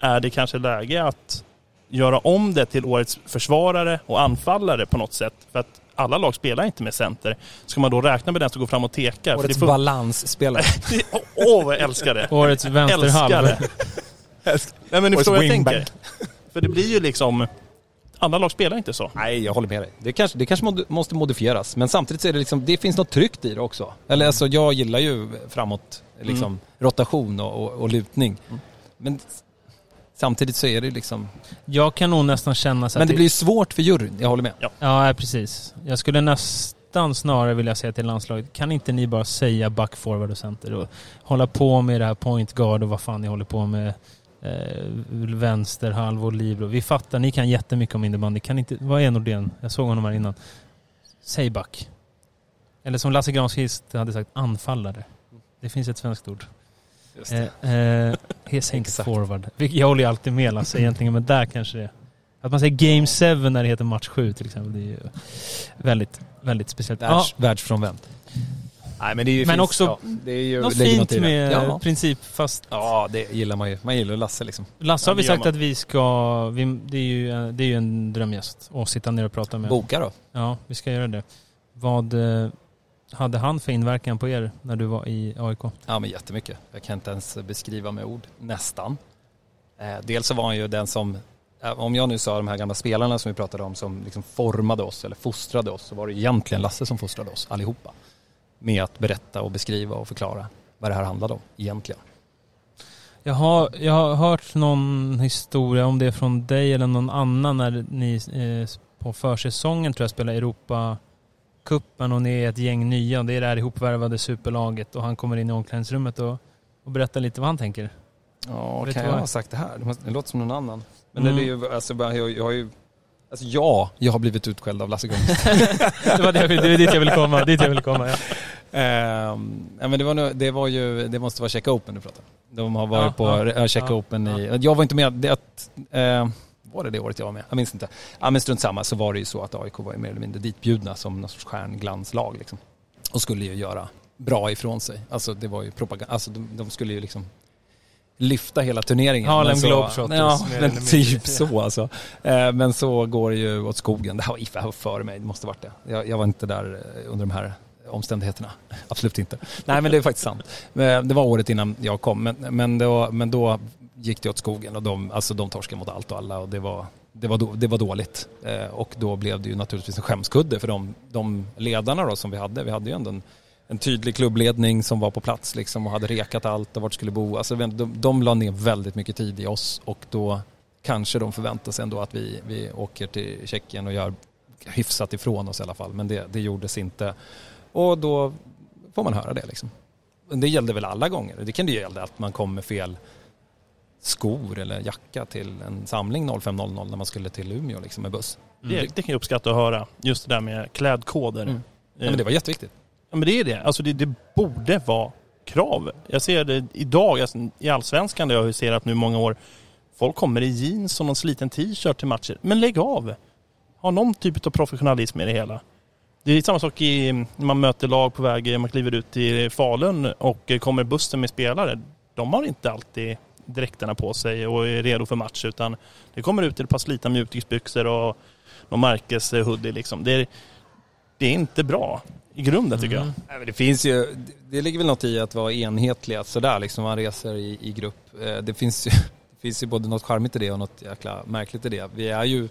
Är det kanske läge att göra om det till årets försvarare och anfallare på något sätt? För att alla lag spelar inte med center. Ska man då räkna med den som går fram och tekar? För Årets det får- balansspelare. *laughs* Åh, oh, vad jag älskar det! Årets Älskar vänsterhalv. det! Nej men ni förstår vad jag tänker. För det blir ju liksom... Alla lag spelar inte så. Nej, jag håller med dig. Det kanske, det kanske måste modifieras. Men samtidigt så är det liksom, det finns något tryggt i det också. Eller alltså, jag gillar ju framåt, liksom rotation och, och, och lutning. Men s- samtidigt så är det liksom... Jag kan nog nästan känna så Men att det blir ju svårt för juryn, jag håller med. Ja, ja, precis. Jag skulle nästan snarare vilja säga till landslaget, kan inte ni bara säga back, forward och center och hålla på med det här point guard och vad fan ni håller på med eh, vänster, halv och libero. Vi fattar, ni kan jättemycket om innebandy. Kan inte, vad är Nordén? Jag såg honom här innan. Säg back. Eller som Lasse Granqvist hade sagt, anfallare. Det finns ett svenskt ord. Eh, eh, inte Exakt. forward. Jag håller ju alltid med Lasse egentligen, men där kanske det är. Att man säger game 7 när det heter match 7 till exempel. Det är ju väldigt, väldigt speciellt. Ja, Världs, Världsfrånvänt. Nej, men det är ju Men finns- också ja, det är ju, Något fint med Ja. princip fast ja, det gillar man ju. Man gillar Lasse liksom. Lasse har Ja, vi sagt man. att vi ska, vi, det, är ju, det är ju en drömgäst att sitta ner och prata med. Boka då. Ja, vi ska göra det. Vad eh, hade han för inverkan på er när du var i AIK? Ja, men jättemycket. Jag kan inte ens beskriva med ord. Nästan. Eh, dels så var han ju den som, eh, om jag nu sa de här gamla spelarna som vi pratade om som liksom formade oss eller fostrade oss så var det egentligen Lasse som fostrade oss allihopa. Med att berätta och beskriva och förklara vad det här handlade om egentligen. Jag har, jag har hört någon historia, om det är från dig eller någon annan, när ni eh, på försäsongen tror jag spelar Europa kuppen och ni är ett gäng nya. Det är det här ihopvärvade superlaget och han kommer in i omklädningsrummet och, och berättar lite vad han tänker. Ja, Vet kan jag ha sagt det här? Det, måste, det låter som någon annan. Men Mm. det är ju, alltså, jag, jag har ju, alltså ja, jag har blivit utskälld av Lasse Grönqvist. *laughs* Det var, det, jag det var dit jag ville komma. Dit jag ville komma ja. Ja, men det, var, nog- det var ju, det måste vara Checka Open du pratar om. De har varit Ja, på ja, Checka ja, Open i, jag var inte med, det att, eh, var det det året jag var med? Jag minns inte. Ja men strunt samma så var det ju så att AIK var ju mer eller mindre ditbjudna som någon sorts stjärnglanslag liksom. Och skulle ju göra bra ifrån sig. Alltså det var ju propaganda, alltså de, de skulle ju liksom lyfta hela turneringen. Harlem Globetrotters, Ja, men typ så alltså. Eh, Men så går det ju åt skogen. Det här var, var före mig, det måste varit det. Jag, jag var inte där eh, under de här omständigheterna. *laughs* Absolut inte. Nej men det är faktiskt sant. Eh, Det var året innan jag kom men, men, då, men då gick det åt skogen och de, alltså de torskade mot allt och alla och det var, det var, då, det var dåligt. Eh, Och då blev det ju naturligtvis en skämskudde för de, de ledarna då som vi hade. Vi hade ju ändå en, en tydlig klubbledning som var på plats liksom och hade rekat allt och vart skulle bo. Alltså de, de la ner väldigt mycket tid i oss och då kanske de förväntar sig ändå att vi, vi åker till Tjeckien och gör hyfsat ifrån oss i alla fall. Men det, det gjordes inte. Och då får man höra det liksom. Men Det gällde väl alla gånger. Det kan det ju gälla att man kom med fel skor eller jacka till en samling 05.00 när man skulle till Umeå liksom med buss. Det, det kan jag uppskatta att höra. Just det där med klädkoder. Mm. Eh, Ja, men det var jätteviktigt. Ja men det är det. Alltså det, det borde vara krav. Jag ser det idag alltså, i Allsvenskan där jag har huserat nu många år. Folk kommer i jeans och någon sliten t-shirt till matcher. Men lägg av! Ha någon typ av professionalism i det hela. Det är samma sak i, när man möter lag på väg, man kliver ut i Falun och kommer bussen med spelare. De har inte alltid dräkterna på sig och är redo för match utan det kommer ut ett par slitna mjukisbyxor och någon Marcus hoodie liksom. Det är, det är inte bra i grunden tycker jag. Nej, men det finns ju, det- det ligger väl något i att vara enhetliga sådär liksom man reser i, i grupp. Eh, Det finns ju, *laughs* det finns ju både något charmigt i det och något jäkla märkligt i det. Vi är ju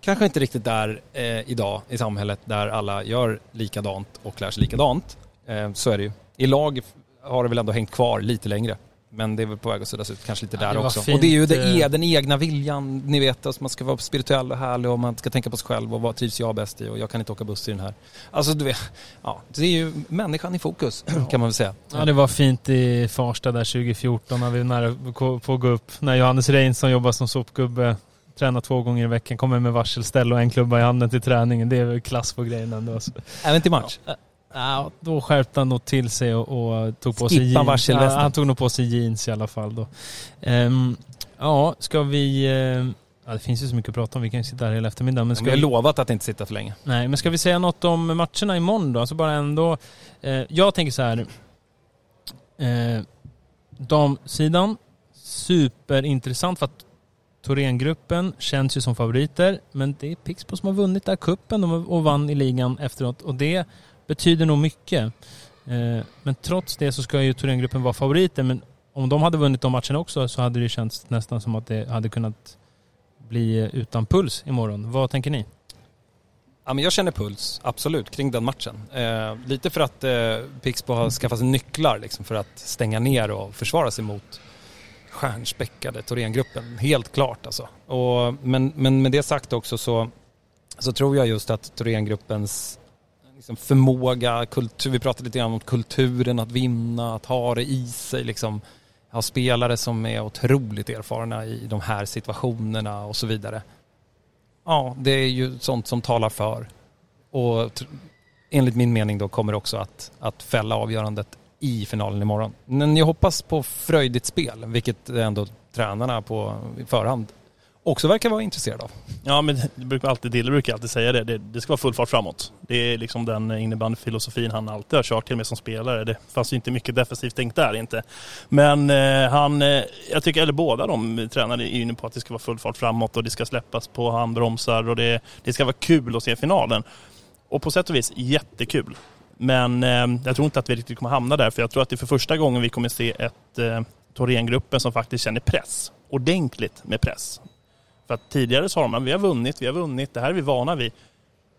kanske inte riktigt där eh, idag i samhället där alla gör likadant och lär sig likadant. Eh, så är det ju. I lag har det väl ändå hängt kvar lite längre. Men det är väl på väg att suddas ut kanske lite Ja, där också. fint, och det är ju det, eh, e- den egna viljan, ni vet, alltså man ska vara spirituell och härlig och man ska tänka på sig själv och vad trivs jag bäst i och jag kan inte åka buss i den här. Alltså du vet, ja, det är ju människan i fokus *clears throat* kan man väl säga. Ja, det var fint i Farsta där 2014 när vi nära på att gå upp. När Johannes Rein som jobbar som sopgubbe tränar två gånger i veckan, kommer med varselställ och en klubba i handen till träningen. Det är väl klass på grejen ändå. Alltså. Även till match. Ja, då skärpte han nog till sig och, och tog på sig jeans. Ja, han tog nog på sig jeans i alla fall då. Ehm, ja, ska vi... ehm, ja, det finns ju så mycket att prata om. Vi kan ju sitta här hela eftermiddagen. Men Vi ska har vi, lovat att inte sitta för länge. nej, men ska vi säga något om matcherna imorgon då? Alltså bara ändå... Eh, jag tänker så här. Eh, damsidan, superintressant för att Thorengruppen känns ju som favoriter. Men det är Pixbo som har vunnit där kuppen och vann i ligan efteråt. Och det betyder nog mycket. Eh, men trots det så ska ju Thorengruppen vara favoriter. Men om de hade vunnit de matcherna också så hade det känts nästan som att det hade kunnat bli eh, utan puls imorgon. Vad tänker ni? Ja, men jag känner puls, absolut, kring den matchen. Eh, lite för att eh, Pixbo har skaffat sig nycklar liksom, för att stänga ner och försvara sig mot stjärnspäckade Thorengruppen. Helt klart alltså. Och, men, men med det sagt också så, så tror jag just att Thorengruppens liksom, förmåga, kultur, vi pratade lite grann om kulturen att vinna, att ha det i sig liksom. Ha spelare som är otroligt erfarna i de här situationerna och så vidare. Ja, det är ju sånt som talar för. Och enligt min mening då kommer det också att, att fälla avgörandet i finalen imorgon. Men jag hoppas på fröjdigt spel, vilket ändå tränarna på förhand också verkar vara intresserad av. Ja, men det brukar alltid, Dille brukar alltid säga det. det. Det ska vara full fart framåt. Det är liksom den innebandyfilosofin han alltid har kört till med som spelare. Det fanns ju inte mycket defensivt tänkt där inte. Men eh, han, eh, jag tycker, eller båda de tränarna är inne på att det ska vara full fart framåt och det ska släppas på handbromsar och det, det ska vara kul att se finalen. Och på sätt och vis jättekul. Men eh, jag tror inte att vi riktigt kommer hamna där för jag tror att det är för första gången vi kommer se ett eh, Thorengruppen som faktiskt känner press. Ordentligt med press. För att tidigare sa de att vi har vunnit, vi har vunnit, det här är vi vana vid.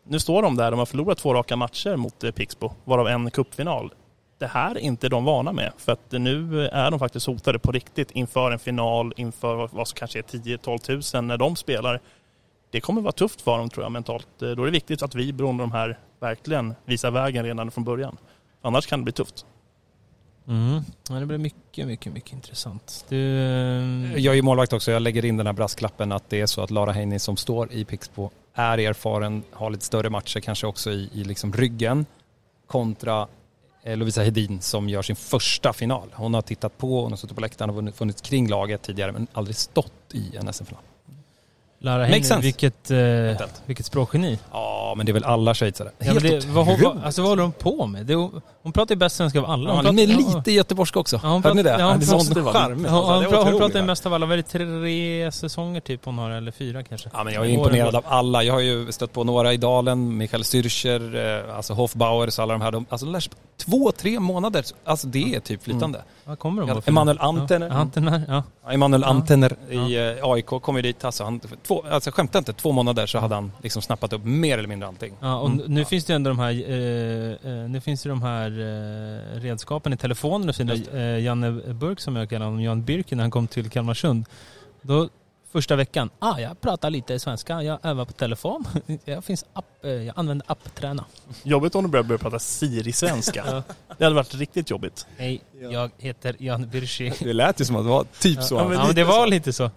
Nu står de där, de har förlorat två raka matcher mot eh, Pixbo, varav en cupfinal. Det här är inte de vana med, för att eh, nu eh, är de faktiskt hotade på riktigt inför en final, inför vad som kanske är 10-12 000 när de spelar. Det kommer vara tufft för dem tror jag mentalt. Då är det viktigt att vi, beroende de här, verkligen visar vägen redan från början. Annars kan det bli tufft. Mm. Ja, det blir mycket, mycket, mycket intressant. Du, eh, Jag är ju målvakt också, jag lägger in den här brasklappen att det är så att Lara Heini som står i Pixbo är erfaren, har lite större matcher kanske också i, i liksom ryggen kontra eh, Lovisa Hedin som gör sin första final. Hon har tittat på, hon har suttit på läktaren och funnits kring laget tidigare men aldrig stått i en SM-final. Heine, sense. vilket, eh, vilket språkgeni. Ja, men det är väl alla schweizare. Ja, men det, vad, vad, alltså, vad håller hon på med? Det, hon pratar ju bäst svenska av alla. Ja, Hon hon är pratar- lite göteborgska också. Ja, hon Hörde ni det? pratar- ja, hon det är sån måste vara- charm. Ja, hon, hon otroligt. pratar ju mest av alla. Vad är det, tre säsonger typ hon har? Eller fyra kanske? Ja, men jag är imponerad av alla. Jag har ju stött på några i Dalen, Michael Stürcher, eh, alltså Hofbauer, så alla de här. De, alltså de lär sig två, tre månader. Alltså det är typ flytande. Vad kommer de Emanuel Antener. Ja, Antener, ja. Ja, Emanuel. Antener i eh, AIK kom ju dit. Alltså, han, två, alltså skämtar inte, två månader så hade han liksom snappat upp mer eller mindre allting. Ja, och Mm. nu finns det ju ändå de här, eh, eh, nu finns det de här eh, redskapen i telefonen och Just eh, Janne Burk som jag kallar honom, Jan Birken, när han kom till Kalmarsund. Då, första veckan, ah, jag pratar lite svenska, jag övar på telefon, *laughs* jag, finns app, eh, jag använder appträna. Jobbigt om du börjar börja prata Siri-svenska. *laughs* Det hade varit riktigt jobbigt. Hej, jag heter Jan Birchi. *laughs* Det lät ju som att det var typ så. Ja, men, ja, men det var lite så.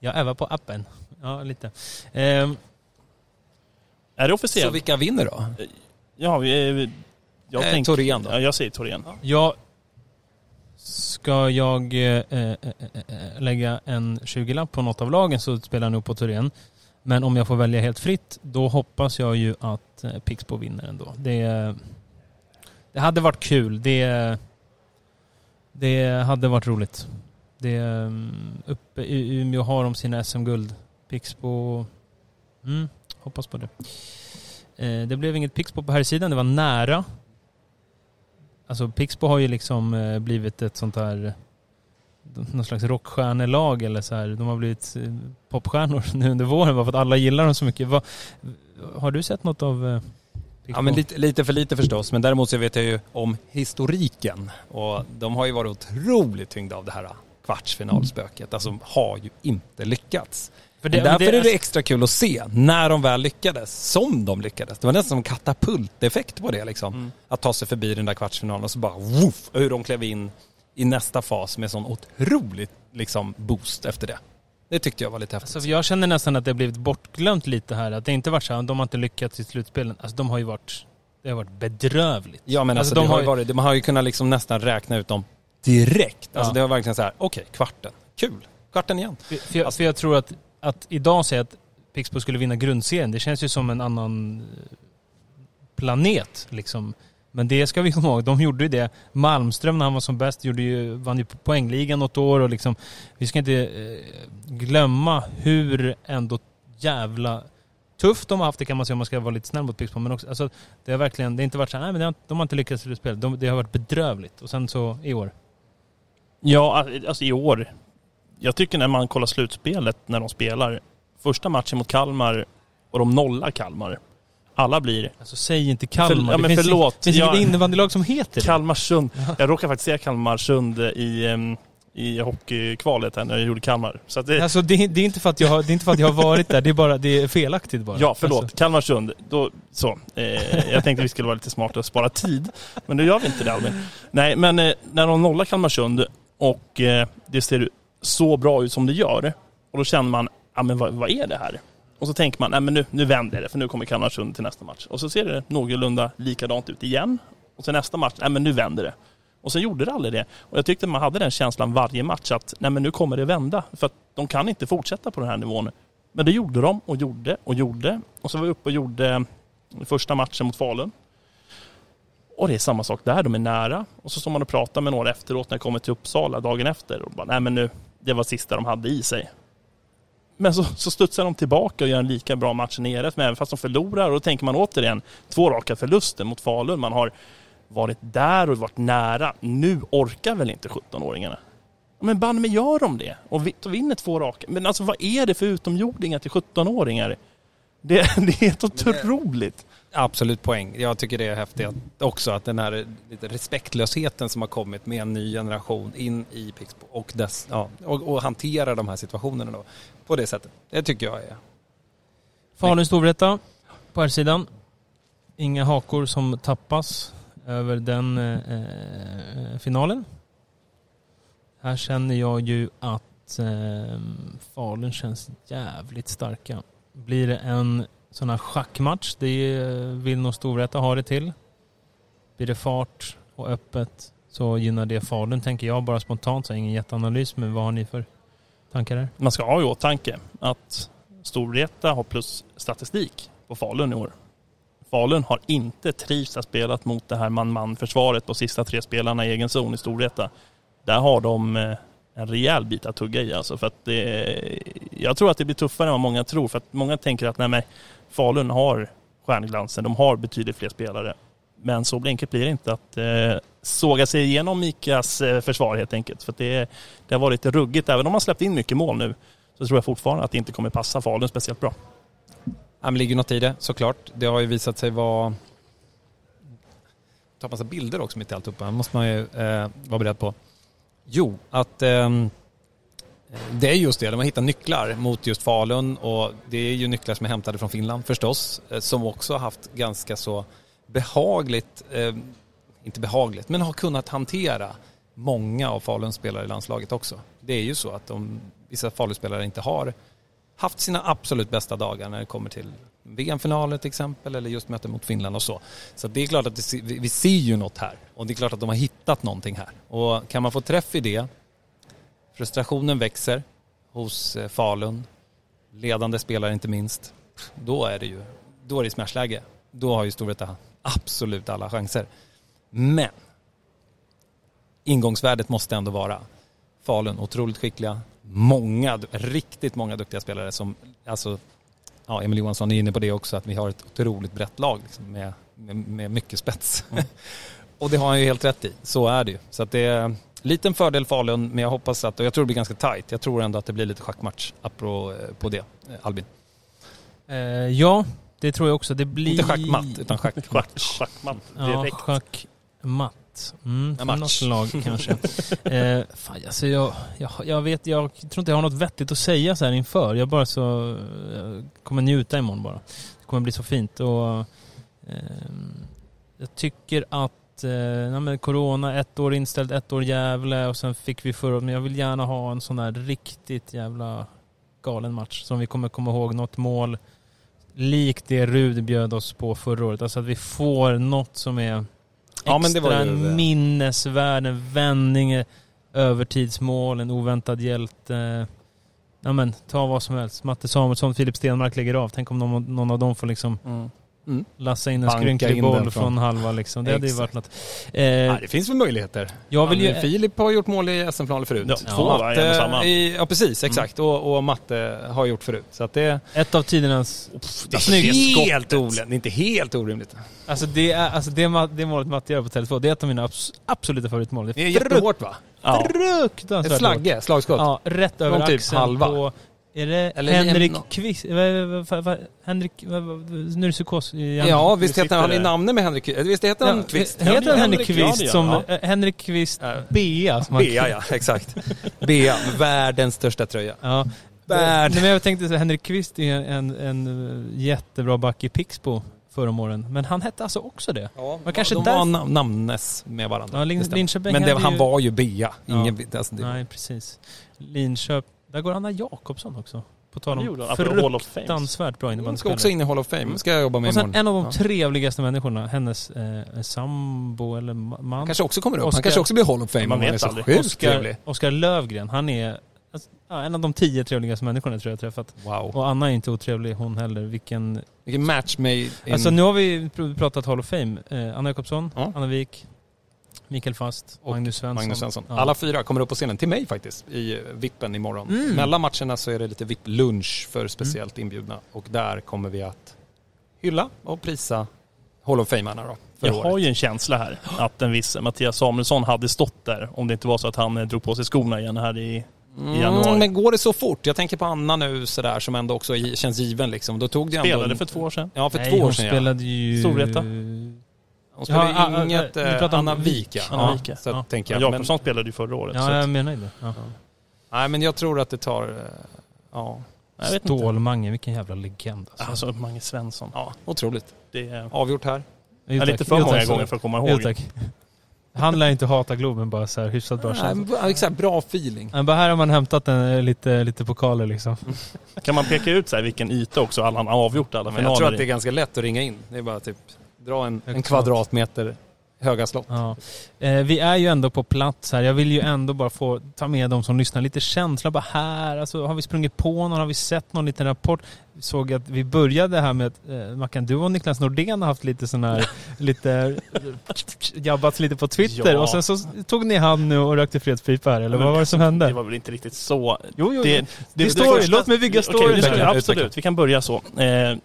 Jag övar på appen. Ja, lite. Ehm, Är det Så officiellt? vilka vinner då? Ja, vi, vi- jag Eh, tänkte... Torén då? Ja, jag säger Torén. jag Ska jag eh, eh, eh, eh lägga en 20-lapp på något av lagen så spelar jag nog på Torén. Men om jag får välja helt fritt, då hoppas jag ju att Pixbo vinner ändå. Det, det hade varit kul. Det, det hade varit roligt. Det, uppe i Umeå har de sina SM-guld. Pixbo... Mm, hoppas på det. Det blev inget Pixbo på här sidan. det var nära. Alltså Pixbo har ju liksom eh, blivit ett sånt här någon slags rockstjärnelag eller så här. De har blivit eh, popstjärnor *laughs* nu under våren bara för att alla gillar dem så mycket. Vad, har du sett något av eh, Pixbo? Ja men lite, lite för lite förstås, men däremot så vet jag ju om historiken. Och de har ju varit otroligt tyngda av det här kvartsfinalspöket. Alltså har ju inte lyckats. För Det, därför det- är det extra kul att se när de väl lyckades, som de lyckades. Det var nästan som katapulteffekt på det liksom. Mm. Att ta sig förbi den där kvartsfinalen och så bara woof, hur de klev in i nästa fas med sån otroligt liksom boost efter det. Det tyckte jag var lite häftigt. Alltså, jag känner nästan att det har blivit bortglömt lite här. Att det inte varit så här, de har inte lyckats i slutspelen. Alltså de har ju varit, det har varit bedrövligt. Ja men alltså, Alltså, de har har ju varit, man har ju kunnat liksom nästan räkna ut dem direkt. Alltså Ja. det var verkligen så här, okej, kvarten, kul, kvarten igen. För, jag, Alltså- för jag tror att, att idag säga att Pixbo skulle vinna grundserien, det känns ju som en annan eh, planet liksom. Men det ska vi komma ihåg, de gjorde ju det. Malmström när han var som bäst gjorde ju, vann ju poängligan något år och liksom, vi ska inte eh, glömma hur ändå jävla tufft de har haft det kan man säga om man ska vara lite snäll mot Pixbo. Men också, alltså, det har verkligen, det har inte varit så här, nej men det har, de har inte lyckats i slutspel. De, det har varit bedrövligt. Och sen så i år. Ja, alltså i år. Jag tycker när man kollar slutspelet när de spelar. Första matchen mot Kalmar och de nollar Kalmar. Alla blir Alltså säg inte Kalmar. För- ja, men det finns, förlåt. Det finns Jag- inget innebandylag som heter. Kalmarsund. Jag råkade faktiskt se Kalmarsund i, i hockeykvalet här när jag gjorde Kalmar. Så att det, Alltså det, det, är inte för att jag har, det är inte för att jag har varit där, det är bara det är felaktigt bara. Ja, förlåt. Alltså, Kalmarsund. Då, så. Eh, jag tänkte vi skulle vara lite smarta och spara tid. Men nu gör vi inte det Albin. Nej, men eh, när de nollar Kalmarsund och eh, det ser så bra ut som det gör. Och då känner man, ja men vad, vad är det här? Och så tänker man, nej men nu, nu vänder det för nu kommer Kalmarsund till nästa match. Och så ser det någorlunda likadant ut igen. Och så nästa match, nej men nu vänder det. Och sen gjorde det aldrig det. Och jag tyckte man hade den känslan varje match att nej men nu kommer det vända. För att de kan inte fortsätta på den här nivån Men det gjorde de och gjorde och gjorde. Och så var vi uppe och gjorde eh, första matchen mot Falun. Och det är samma sak där, de är nära. Och så står man och pratar med några efteråt när jag kommer till Uppsala dagen efter. Och bara, nej men nu, det var sista de hade i sig. Men så, så studsar de tillbaka och gör en lika bra match nere, men även fast de förlorar. Och då tänker man återigen, två raka förluster mot Falun. Man har varit där och varit nära. Nu orkar väl inte 17-åringarna? Men banne mig gör de det och vi- och vinner två raka. Men alltså vad är det för utomjordingar till 17-åringar? Det, *laughs* det är helt otroligt. Absolut poäng. Jag tycker det är häftigt också att den här lite respektlösheten som har kommit med en ny generation in i Pixbo och, dess, ja, och, och hantera de här situationerna då på det sättet. Det tycker jag är... Falun Storvreta på här sidan. Inga hakor som tappas över den eh, eh finalen. Här känner jag ju att eh, Falun känns jävligt starka. Blir det en sån här schackmatch, det vill nog Storvreta ha det till. Blir det fart och öppet så gynnar det Falun, tänker jag bara spontant. Så ingen jätteanalys, men vad har ni för tankar där? Man ska ha i åtanke att Storvreta har plus statistik på Falun i år. Falun har inte trivts att spela mot det här man-man-försvaret på sista tre spelarna i egen zon i Storvreta. Där har de eh, en rejäl bit att tugga i alltså. För att det, jag tror att det blir tuffare än vad många tror. För att många tänker att nej, men Falun har stjärnglansen, de har betydligt fler spelare. Men så enkelt blir det inte att eh, såga sig igenom Mikas eh, försvar helt enkelt. För att det, det har varit ruggigt. Även om man släppt in mycket mål nu så tror jag fortfarande att det inte kommer passa Falun speciellt bra. Ja, men ligger något i det såklart. Det har ju visat sig vara... Ta massa bilder också mitt i alltihopa. Det måste man ju eh, vara beredd på. Jo, att Eh, Eh, det är just det. De har hittat nycklar mot just Falun och det är ju nycklar som är hämtade från Finland förstås. Eh, som också har haft ganska så behagligt, eh, inte behagligt, men har kunnat hantera många av Faluns spelare i landslaget också. Det är ju så att de, vissa Faluspelare inte har haft sina absolut bästa dagar när det kommer till VM-finaler till exempel eller just möten mot Finland och så. Så det är klart att det, vi ser ju något här och det är klart att de har hittat någonting här. Och kan man få träff i det, frustrationen växer hos eh, Falun, ledande spelare inte minst, då är det ju då är det smashläge. Då har ju Storvreta absolut alla chanser. Men ingångsvärdet måste ändå vara Falun otroligt skickliga, många, riktigt många duktiga spelare som, alltså, ja Emil Johansson är inne på det också, att vi har ett otroligt brett lag liksom, med, med, med mycket spets. *laughs* och det har han ju helt rätt i, så är det ju. Så att det är liten fördel Falun, men jag hoppas att, och jag tror det blir ganska tajt, jag tror ändå att det blir lite schackmatch apropå eh, på det, eh, Albin. Eh, ja, det tror jag också. Det blir... Inte schackmatt, utan schackmatch. *laughs* Schack, schackmatt Ja, direkt. schackmatt. Mm, En för något lag *laughs* kanske. eh, fan, alltså jag, jag, jag vet, jag tror inte jag har något vettigt att säga så här inför. Jag bara så, jag kommer njuta imorgon bara. Det kommer bli så fint och eh, jag tycker att eh, men corona, ett år inställt, ett år Gävle och sen fick vi förra men jag vill gärna ha en sån där riktigt jävla galen match som vi kommer komma ihåg något mål likt det Rud bjöd oss på förra året. Alltså att vi får något som är extra Ja, men det var en minnesvärd, en vändning, eh, övertidsmål, en oväntad hjälte. Ja men ta vad som helst. Matte Samuelsson, Filip Stenmark lägger av. Tänk om någon, någon av dem får liksom Mm. Lassa in en skrynklig boll från, halva liksom. Det hade ju varit Exakt. något. Eh, Ja, det finns väl möjligheter. jag vill ju... Ja, men Filip har gjort mål i SM-finaler förut. Ja, två, Matte en och samma. i, ja precis, exakt. Och, och Matte har gjort förut. Så att det, Ett av tidernas... det är snyggt. helt orimligt. Det är inte helt orimligt. Alltså det, är, alltså det, det målet Matte gör på Tele2, det är ett av mina abs- absoluta favoritmål. Det är jättehårt va? Ja. fruktansvärt Ett hårt. slagge, slagskott. Ja, rätt över Från typ axeln halva. på... Är det Eller Henrik en- Kvist? Henrik... Nu är det psykos i hjärnan. Ja, visst heter han i sitter det. namnet med Henrik Visst heter han Ja, Kvist? Heter han Henrik Henrik, ja, Kvist som... han. eh, Henrik Kvist Ja. Bea som han- Bea ja, exakt. *laughs* Bea, världens största tröja. Ja. Värld. Nej, men jag tänkte så Henrik Kvist är en, en eh, jättebra back i Pixbo förra om åren. Men han hette alltså också det. Ja, Men kanske de där- var nam- namnes med varandra. Ja, Lin-. Linköping Men det, han ju- var ju Bea. Ja. Ingen, alltså, det, Nej, precis. Linköp... Där går Anna Jakobsson också. På tal om Fame. fruktansvärt bra Hon ska innebandyspelare. också in i Hall of Fame. ska jag jobba med Och sen imorgon. en av de Ja. trevligaste människorna, hennes eh, sambo eller ma- man. Kanske också kommer upp. Oscar- Han kanske också blir Hall of Fame. Man vet aldrig. sjukt Oskar, trevlig. Oskar Lövgren, han är alltså, ja, en av de tio trevligaste människorna tror jag jag träffat. Wow. Och Anna är inte otrevlig hon heller. Vilken... Vilken match made in... Alltså nu har vi pr- pratat Hall of Fame. Eh, Anna Jakobsson, Ja. Anna Wik, Mikael Fast, Och Magnus Svensson. Magnus Svensson. Ja. Alla fyra kommer upp på scenen till mig faktiskt i Vippen imorgon. Mm. Mellan matcherna så är det lite VIP-lunch för speciellt inbjudna och där kommer vi att hylla och prisa Hall of Famerna då. Jag året. har ju en känsla här att en viss Mattias Samuelsson hade stått där om det inte var så att han eh, drog på sig skorna igen här i, i januari. Mm, men går det så fort? Jag tänker på Anna nu sådär som ändå också känns given liksom. Då tog det ändå... Spelade för två år sedan. Ja, för Nej, två år hon sedan spelade ju... Storvreta. Hon spelade Ja, ah, ah, inget... ah, ni eh, pratar Anna Vik. Wik, ja. Anna ja. Wik, ja. Så Ja. tänker jag. Men, Jakobsson spelade ju förra året. Ja, jag menar ju det. Ja. nej, men jag tror att det tar... eh, Ja. Stålmange, vilken jävla legend alltså. Alltså Mange Svensson. ja otroligt. Det är Avgjort här. Jo, ja, lite för Jo, många gånger för att komma Jo, ihåg. tack. Han lär inte hata Globen bara så här hyfsat bra Nej, känsla. men exakt, bra feeling. Han bara, här har man hämtat en, eh, lite, lite pokaler liksom. Kan man peka ut så här vilken yta också alla han har avgjort alla Men finaler jag tror att det är ganska lätt att ringa in. Det är bara typ dra en, en kvadratmeter höga slott. Ja. Eh, vi är ju ändå på plats här. Jag vill ju ändå bara få ta med de som lyssnar lite känsla bara här. Alltså, har vi sprungit på någon? Har vi sett någon liten rapport? Såg att vi började här med att eh, Mackan, du och Niklas Nordén har haft lite sån här, *laughs* lite jabbats lite på Twitter Ja. och sen så tog ni hand nu och rökte fredspipa här eller vad var det som hände? Det var väl inte riktigt så. Jo, jo, Det. Det är story. Låt mig bygga story. Utveckla, absolut. Vi kan börja så. Eh,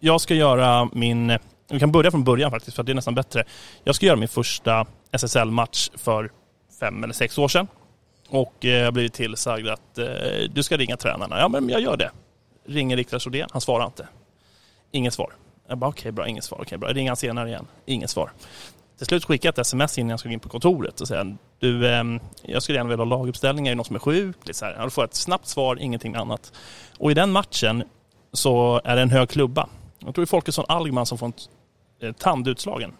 jag ska göra min... Vi kan börja från början faktiskt, för att det är nästan bättre. Jag ska göra min första SSL-match för fem eller sex år sedan. Och eh, jag har blivit tillsagd att eh, du ska ringa tränarna. Ja, men jag gör det. Ringer Niklas Rodén. Han svarar inte. Inget svar. Jag bara, okej, bra, inget svar. Okej, bra. Jag ringer han senare igen. Inget svar. Till slut skickade jag ett sms innan jag skulle in på kontoret och säga du, ehm, jag skulle gärna vilja ha laguppställningar, är det någon som är sjuk? Lite så här. Då får jag ett snabbt svar, ingenting annat. Och i den matchen så är det en hög klubba. Jag tror det är Folkesson Algman som får en Eh, tandutslagen.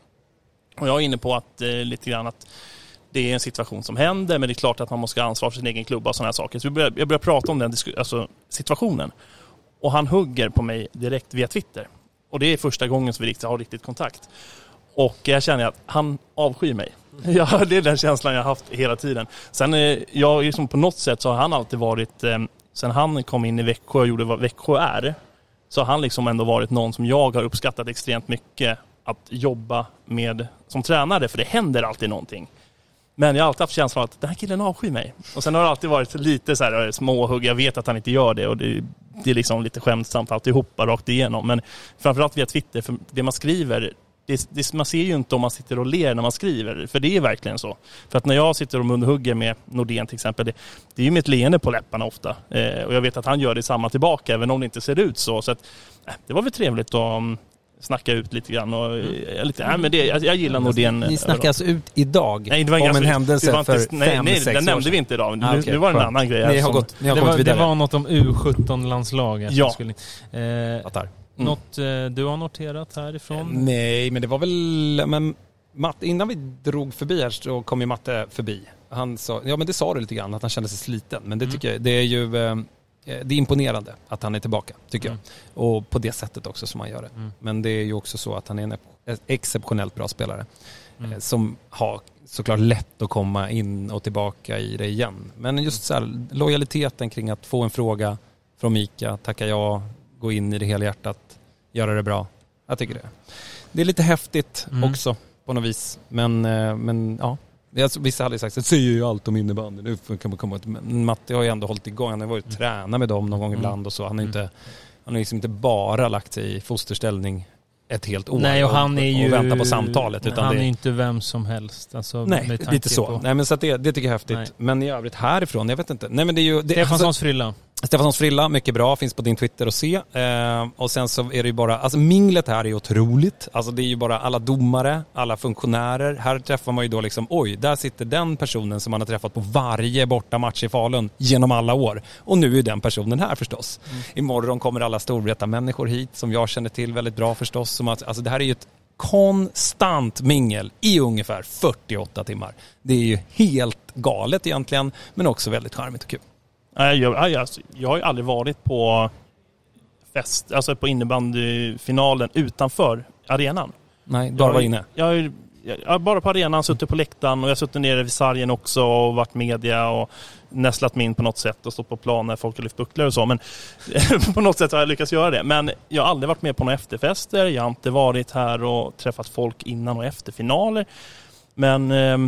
Och jag är inne på att eh, lite grann att det är en situation som händer, men det är klart att man måste ha ansvar för sin egen klubba och sådana här saker. Så vi börjar, jag börjar prata om den alltså, situationen. Och han hugger på mig direkt via Twitter. Och det är första gången som vi riktigt har riktigt kontakt. Och jag känner att han avskyr mig. *laughs* Ja, det är den känslan jag har haft hela tiden. Sen, eh, jag, liksom på något sätt så har han alltid varit, eh, sen han kom in i Växjö och gjorde vad Växjö är, så har han liksom ändå varit någon som jag har uppskattat extremt mycket att jobba med som tränare, för det händer alltid någonting. Men jag har alltid haft känslan att den här killen avskyr mig. Och sen har det alltid varit lite så här eh, småhugg, jag vet att han inte gör det och det, det är liksom lite skämtsamt alltihopa rakt igenom. Men framförallt via Twitter, för det man skriver, det, det, man ser ju inte om man sitter och ler när man skriver, för det är verkligen så. För att när jag sitter och munhugger med Nordén till exempel, det, det är ju med ett leende på läpparna ofta. Eh, och jag vet att han gör detsamma tillbaka, även om det inte ser ut så. Så att, eh, det var väl trevligt att mm, snacka ut lite grann. Och, eh, lite, nej, men det, jag, jag gillar Nordén. Ni snackar alltså ut idag Nej, det var om inga- en det händelse var inte- för nej, fem, nej, sex den år nämnde sedan. vi inte idag. Nu, Ah, okej, nu var det en annan grej. Ni har, som- gått, ni har Det var, det var något om U17-landslag. jag Ja. skulle- Eh. Mm. Något eh, du har noterat härifrån? Nej, men det var väl... Men Matt, innan vi drog förbi här så kom ju Matte förbi. Han sa, ja men det sa du lite grann, att han kände sig sliten. Men det Mm. tycker jag, det är ju... eh, Det är imponerande att han är tillbaka, tycker Mm. jag. Och på det sättet också som han gör det. Mm. Men det är ju också så att han är en exceptionellt bra spelare. Mm. eh, Som har såklart lätt att komma in och tillbaka i det igen. Men just så här, lojaliteten kring att få en fråga från Mika, tacka ja, gå in i det hela hjärtat, göra det bra. Jag tycker det. Det är lite häftigt Mm. också på något vis. Men, eh, men ja. Alltså, vissa hade sagt att säger ju allt om innebandy. Nu kan man komma till... Men Matte har ju ändå hållit igång. Han har varit tränare med dem någon gång Mm. ibland och så. Han ju Mm. inte, han har liksom inte bara lagt sig i fosterställning ett helt år Nej, och han är ju... och väntar på samtalet. Utan han det, är ju inte vem som helst. Alltså, Nej, lite så. På. Nej men så det, det tycker jag är häftigt. Nej. Men i övrigt härifrån, jag vet inte. Nej men det är ju... Det, Stefanssons alltså, frilla. Stefanssons frilla, mycket bra, finns på din Twitter att se. Eh, och sen så är det ju bara, alltså minglet här är otroligt. Alltså det är ju bara alla domare, alla funktionärer. Här träffar man ju då liksom, oj, där sitter den personen som man har träffat på varje bortamatch i Falun genom alla år. Och nu är den personen här förstås. Imorgon kommer alla Storvreta-människor hit som jag känner till väldigt bra förstås. Som att, alltså det här är ju ett konstant mingel i ungefär 48 timmar. Det är ju helt galet egentligen, men också väldigt charmigt och kul. Nej, jag, nej, alltså, jag har ju aldrig varit på fest, alltså på innebandyfinalen utanför arenan. Nej, bara Jag- var inne. Jag har jag, bara på arenan, suttit på läktaren och jag har suttit nere vid sargen också och varit media och nästlat mig in på något sätt och stått på plan när folk har lyft bucklor och så. Men *laughs* på något sätt har jag lyckats göra det. Men jag har aldrig varit med på några efterfester. Jag har inte varit här och träffat folk innan och efter finaler. Men eh,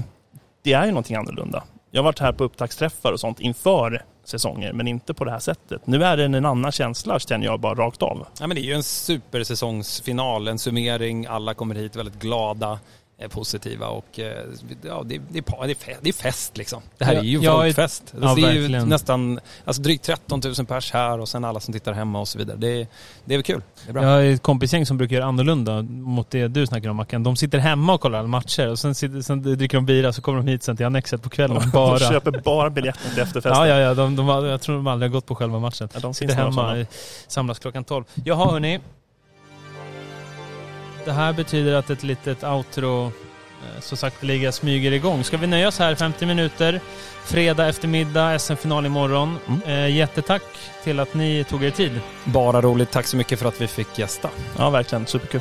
det är ju någonting annorlunda. Jag har varit här på upptaktsträffar och sånt inför säsonger, men inte på det här sättet. Nu är det en annan känsla känner jag bara rakt av. Ja, men det är ju en supersäsongsfinal, en summering, alla kommer hit väldigt glada är positiva och eh, ja, det, det, är, det är fest liksom. Det här är ju ja, folkfest. Ja, alltså, det är ju nästan alltså, drygt 13 000 pers här och sen alla som tittar hemma och så vidare. Det, det är väl kul. Det är bra. Jag har ett kompisgäng som brukar göra annorlunda mot det du snackar om Mackan. De sitter hemma och kollar alla matcher och sen, sitter, sen dricker de bira så kommer de hit sen till Annexet på kvällen bara. de *laughs* köper bara biljetter till *laughs* efterfesten. Ja, ja, ja. De, de, jag tror de aldrig har gått på själva matchen. Ja, de sitter hemma, samlas klockan 12. Jaha hörni, det här betyder att ett litet outro eh, så sakteliga smyger igång. Ska vi nöja oss här 50 minuter? Fredag eftermiddag, SM-final imorgon. Mm. Eh, jättetack till att ni tog er tid. Bara roligt. Tack så mycket för att vi fick gästa. Ja, verkligen. Superkul.